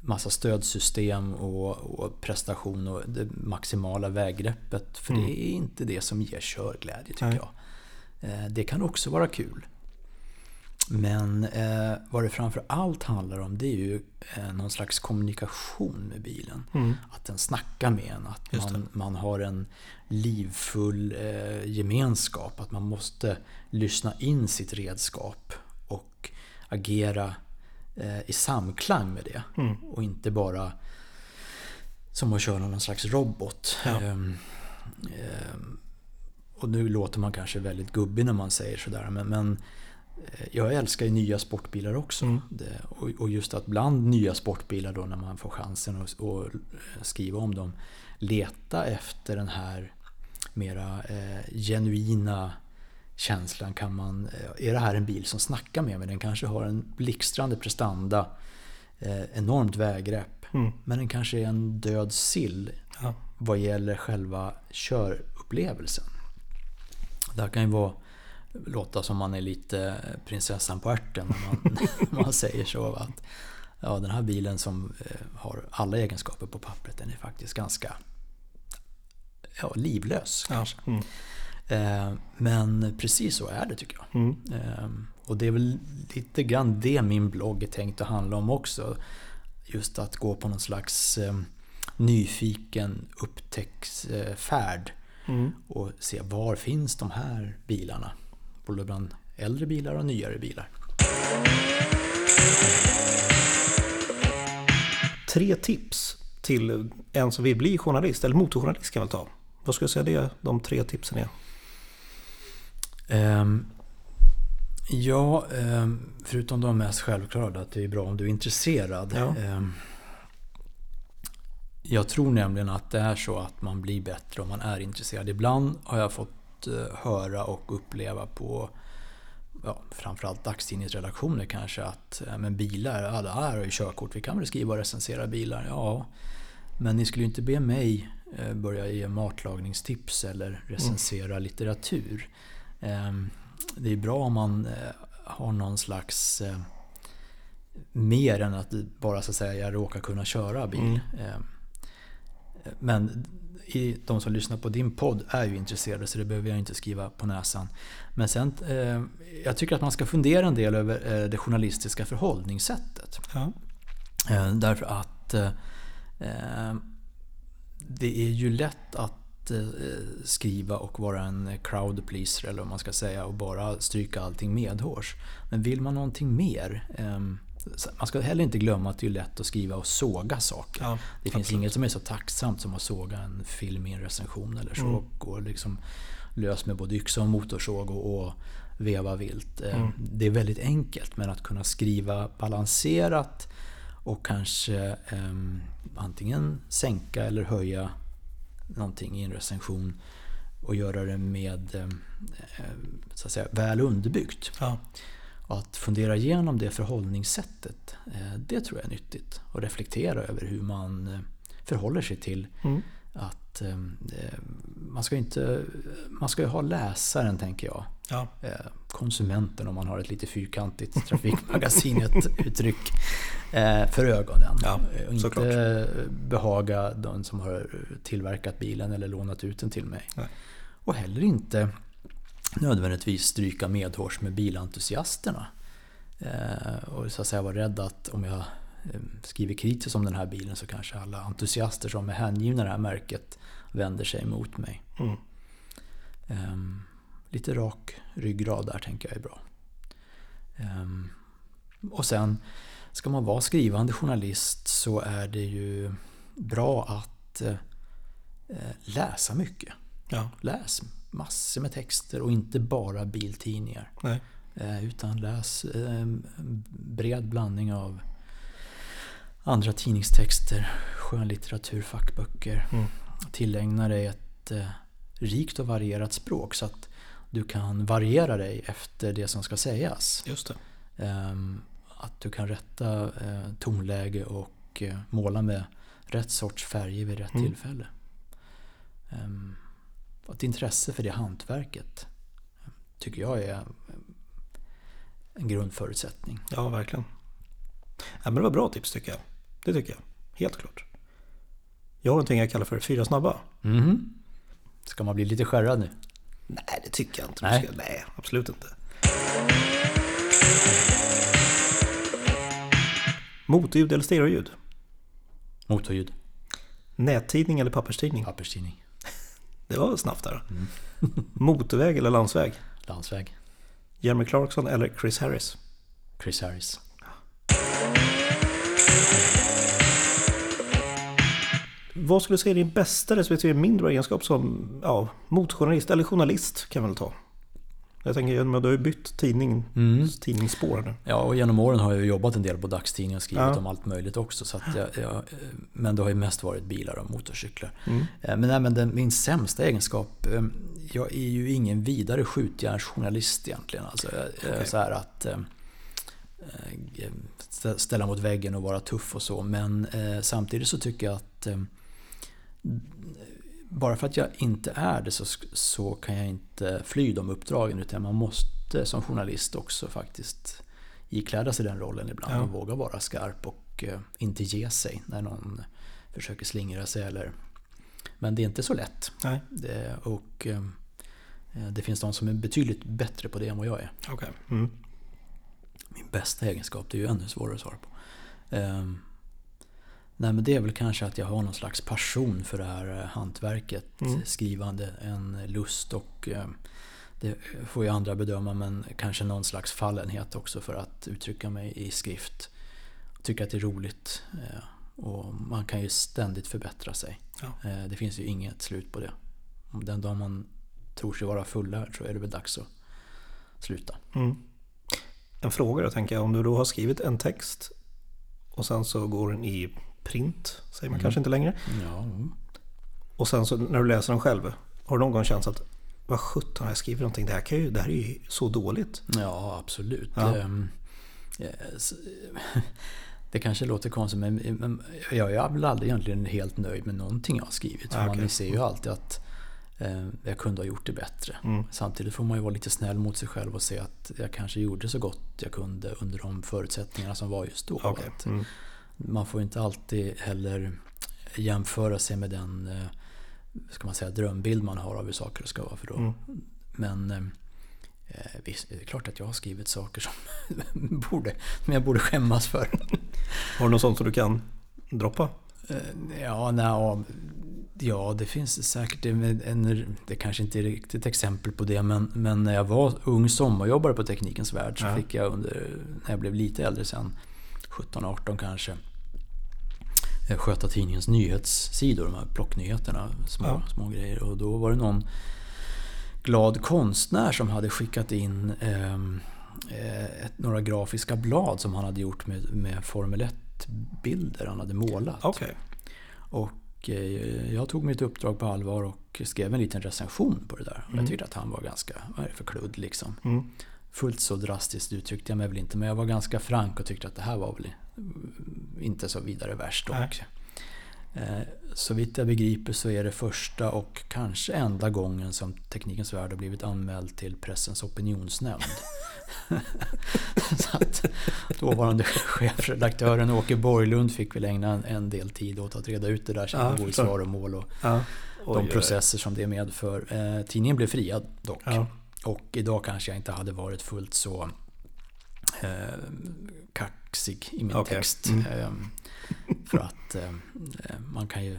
massa stödsystem och, och prestation och det maximala väggreppet. För mm. det är inte det som ger körglädje tycker Nej. jag. Eh, det kan också vara kul. Men eh, vad det framför allt handlar om det är ju eh, någon slags kommunikation med bilen. Mm. Att den snackar med en. Att man, man har en livfull eh, gemenskap. Att man måste lyssna in sitt redskap och agera i samklang med det. Mm. Och inte bara som att köra någon slags robot. Ja. Ehm, ehm, och nu låter man kanske väldigt gubbig när man säger sådär. Men, men Eh, jag älskar ju nya sportbilar också. Mm. Det, och, just att bland nya sportbilar då när man får chansen att och skriva om dem. Leta efter den här mera eh, genuina känslan. Kan man, eh, är det här en bil som snackar med mig? Den kanske har en blixtrande prestanda. Eh, enormt väggrepp. Mm. Men den kanske är en död sill. Ja. Vad gäller själva körupplevelsen. Det kan ju vara låta som man är lite prinsessan på ärten när man, <laughs> man säger så. Att, ja, den här bilen som eh, har alla egenskaper på pappret den är faktiskt ganska ja, livlös. Kanske. Ja, mm. Eh, men precis så är det tycker jag. Mm. Eh, Och det är väl lite grann det min blogg är tänkt att handla om också. Just att gå på någon slags eh, nyfiken upptäcktsfärd. Mm. Och se var finns de här bilarna? Både bland äldre bilar och nyare bilar. Tre tips till en som vill bli journalist, eller motorjournalist kan jag väl ta. Vad skulle jag säga det, de tre tipsen är? Ehm, ja, ehm, förutom de mest självklara, att det är bra om du är intresserad. Ja. Ehm, jag tror nämligen att det är så att man blir bättre om man är intresserad. Ibland har jag fått eh, höra och uppleva på ja, framförallt dagstidningsredaktioner kanske att eh, men bilar, det här har ju körkort, vi kan väl skriva och recensera bilar. Ja, men ni skulle ju inte be mig eh, börja ge matlagningstips eller recensera litteratur. Ehm, Det är bra om man eh, har någon slags eh, mer än att bara så att säga jag råkar kunna köra bil. Mm. Ehm, Men de som lyssnar på din podd är ju intresserade så det behöver jag inte skriva på näsan. Men sen, eh, jag tycker att man ska fundera en del över det journalistiska förhållningssättet. Ja. Eh, Därför att det är ju lätt att eh, skriva och vara en crowd pleaser eller vad man ska säga och bara stryka allting medhårs. Men vill man någonting mer eh, man ska heller inte glömma att det är lätt att skriva och såga saker. Ja, det finns absolut. inget som är så tacksamt som att såga en film i en recension eller så. Mm. Och liksom lös med både yxa och motorsåg och, och veva vilt. Eh, Mm. Det är väldigt enkelt men att kunna skriva balanserat och kanske ehm, antingen sänka eller höja någonting i en recension och göra det med ehm, eh, så att säga, väl underbyggt. Ja. Och att fundera igenom det förhållningssättet, eh, det tror jag är nyttigt. Och reflektera över hur man eh, förhåller sig till Mm. att eh, eh, man ska inte, man ska ju ha läsaren tänker jag. Ja. Eh, Konsumenten om man har ett lite fyrkantigt <laughs> trafikmagasinet-uttryck eh, för ögonen. Ja, Eh, och såklart. inte behaga de som har tillverkat bilen eller lånat ut den till mig. Nej. Och heller inte nödvändigtvis stryka medhårs med bilentusiasterna. Eh, och så att säga vara rädd att om jag eh, skriver kritiskt om den här bilen så kanske alla entusiaster som är hängivna det här märket vänder sig emot mig. Mm. Ehm, lite rak ryggrad där tänker jag är bra. Ehm, och sen ska man vara skrivande journalist så är det ju bra att eh, läsa mycket. Ja. Läs massor med texter och inte bara biltidningar. Nej. Eh, Utan läs en bred blandning av andra tidningstexter, skönlitteratur, fackböcker. Mm. Tillägna dig ett eh, rikt och varierat språk så att du kan variera dig efter det som ska sägas. Just. Ehm, Att du kan rätta eh, tonläge och eh, måla med rätt sorts färger vid rätt Mm. tillfälle. Ehm, Ett intresse för det hantverket tycker jag är eh, en grundförutsättning. Ja, verkligen. Ja, men det var bra tips tycker jag. Det tycker jag. Helt klart. Jag har någonting jag kallar för fyra snabba. Mhm. Ska man bli lite skärrad nu? Nej, det tycker jag inte. Nej. Nej, absolut inte. Motorljud eller stereoljud? Motorljud, Nättidning eller papperstidning? papperstidning, <laughs> Det var snabbt där. <laughs> Motorväg eller landsväg? landsväg, Jeremy Clarkson eller Chris Harris? Chris Harris. Vad skulle du säga är din bästa respektive mindre egenskap som ja, motorjournalist eller journalist kan man väl ta? Jag tänker, men du har ju bytt tidning, Mm. tidningsspår nu. Ja, och genom åren har jag jobbat en del på dagstidningar och skrivit Ja. om allt möjligt också. Så jag, jag, men det har ju mest varit bilar och motorcyklar. Mm. Eh, Men, nej, men den, min sämsta egenskap, eh, jag är ju ingen vidare skjutjärnsjournalist egentligen. Alltså, Okej. så här att eh, eh, stä- ställa mot väggen och vara tuff och så. Men eh, samtidigt så tycker jag att eh, bara för att jag inte är det så, så kan jag inte fly de uppdragen. Utan man måste som journalist också faktiskt ikläda sig den rollen ibland Ja. och våga vara skarp och eh, inte ge sig när någon försöker slingra sig. Eller... Men det är inte så lätt. Det, och eh, det finns de som är betydligt bättre på det än vad jag är. okej. Mm. Min bästa egenskap, det är ju ännu svårare att svara på. Um, nej men det är väl kanske att jag har någon slags passion för det här eh, hantverket, mm. skrivande, en lust och um, det får ju andra bedöma men kanske någon slags fallenhet också för att uttrycka mig i skrift. Tycker att det är roligt eh, och man kan ju ständigt förbättra sig. Ja. Eh, det finns ju inget slut på det. Den dag man tror sig vara fullärd så är det väl dags att sluta. Mm. En fråga då tänker jag, om du då har skrivit en text och sen så går den i print, säger man mm. kanske inte längre. Ja. Och sen så när du läser den själv, har du någon gång känt att vad sjutton har jag skrivit någonting, det här, kan ju, det här är ju så dåligt. Ja, absolut. Ja. Um, yes. <laughs> Det kanske låter konstigt men jag är väl aldrig egentligen helt nöjd med någonting jag har skrivit. Okay. Man ser ju alltid att eh, jag kunde ha gjort det bättre. Mm. Samtidigt får man ju vara lite snäll mot sig själv och se att jag kanske gjorde så gott jag kunde under de förutsättningarna som var just då. Okay. Mm. Man får inte alltid heller jämföra sig med den eh, ska man säga, drömbild man har av hur saker ska vara. För då. Mm. Men eh, Eh, visst, det är klart att jag har skrivit saker som, <laughs> borde, som jag borde skämmas för. Har du något sånt som du kan droppa? Ja, nej, ja, det finns säkert en, Det kanske inte är riktigt exempel på det men, men när jag var ung sommarjobbare på Teknikens Värld så ja. fick jag under, när jag blev lite äldre sen, 17-18 kanske, eh, sköta tidningens nyhetssidor, de här plocknyheterna, små, ja. små grejer. Och då var det någon glad konstnär som hade skickat in ehm, eh, några grafiska blad som han hade gjort med, med Formel 1-bilder han hade målat. Okay. Och eh, jag tog mitt uppdrag på allvar och skrev en liten recension på det där. Mm. Jag tyckte att han var ganska, vad är det för kludd liksom. Mm. Fullt så drastiskt uttryckte jag mig väl inte men jag var ganska frank och tyckte att det här var väl inte så vidare värst. Och, Eh, så vitt jag begriper så är det första och kanske enda gången som Teknikens Värld har blivit anmäld till Pressens opinionsnämnd. <laughs> så att dåvarande chefredaktören Åke Borglund fick väl ägna en del tid åt att reda ut det där, känna ja, i svaromål och ja. de processer som det medför. Eh, tidningen blev friad dock. Ja. Och idag kanske jag inte hade varit fullt så eh, kaxig i min okay. text. Mm. Eh, för att eh, man kan ju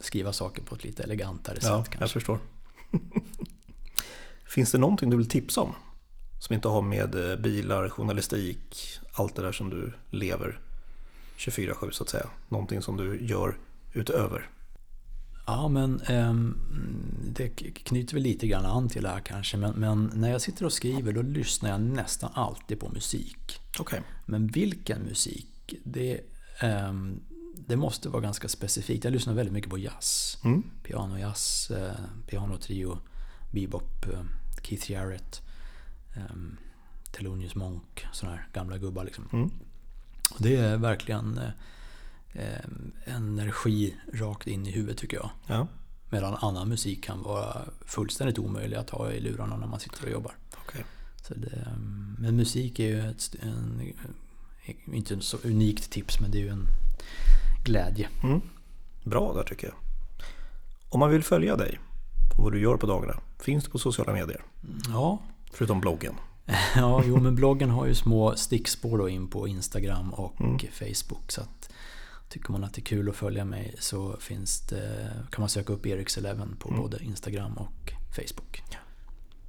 skriva saker på ett lite elegantare ja, sätt. Kanske. jag förstår. Finns det någonting du vill tipsa om? Som inte har med eh, bilar, journalistik, allt det där som du lever 24-7 så att säga. Någonting som du gör utöver? Ja, men eh, det knyter väl lite grann an till det här kanske. Men, men, när jag sitter och skriver då lyssnar jag nästan alltid på musik. Okay. Men vilken musik? Det Ehm, det måste vara ganska specifikt. Jag lyssnar väldigt mycket på jazz. Mm. Pianojazz, eh, pianotrio, bebop, eh, Keith Jarrett, ehm, Thelonious Monk, sådana här gamla gubbar liksom. Mm. Och det är verkligen eh, energi rakt in i huvudet tycker jag. Ja. Medan annan musik kan vara fullständigt omöjlig att ha i lurarna när man sitter och jobbar. Okay. Så det, ehm, men musik är ju ett, en inte ett så unikt tips men det är ju en glädje. Mm. Bra där tycker jag. Om man vill följa dig och vad du gör på dagarna, finns det på sociala medier? Ja. Förutom bloggen. <laughs> ja, jo men bloggen har ju små stickspår då in på Instagram och mm. Facebook. Så att tycker man att det är kul att följa mig så finns det, kan man söka upp Eriks Eleven på mm. både Instagram och Facebook.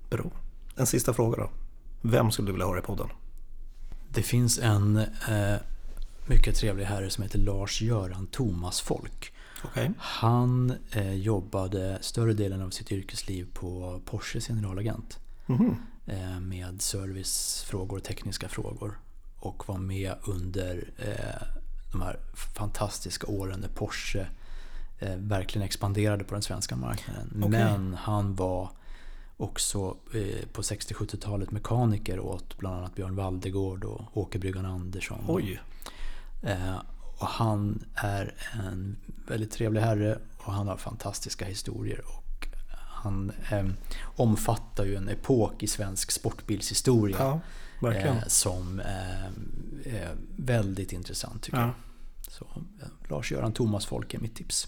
Bra. En sista fråga då. Vem skulle du vilja höra i podden? Det finns en eh, mycket trevlig herre som heter Lars-Göran Thomas Folk. Okay. Han eh, jobbade större delen av sitt yrkesliv på Porsches generalagent. Mm. Eh, med servicefrågor och tekniska frågor. Och var med under eh, de här fantastiska åren när Porsche eh, verkligen expanderade på den svenska marknaden. Okay. Men han var också eh, på 60-70-talet mekaniker åt bland annat Björn Valdegård och Åke Bryggan Andersson. Oj! Eh, och han är en väldigt trevlig herre och han har fantastiska historier. Och han eh, omfattar ju en epok i svensk sportbilshistoria. Ja, Verkligen. Eh, som eh, är väldigt intressant tycker ja. jag. Så, eh, Lars-Göran Thomas Folke är mitt tips.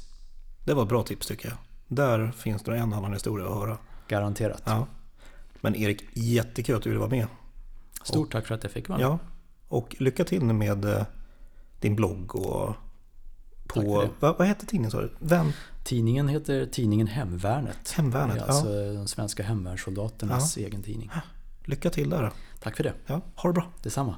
Det var ett bra tips tycker jag. Där finns det en annan historia att höra. Garanterat. Ja. Men Erik, jättekul att du ville vara med. Stort och, tack för att jag fick vara med. Ja, och lycka till med din blogg och på, vad, vad heter tidningen sa du? Vem? Tidningen heter tidningen Hemvärnet. Hemvärnet, alltså de svenska hemvärnssoldaternas ja. egen tidning lycka till där. Tack för det. Ja, ha det bra. Detsamma.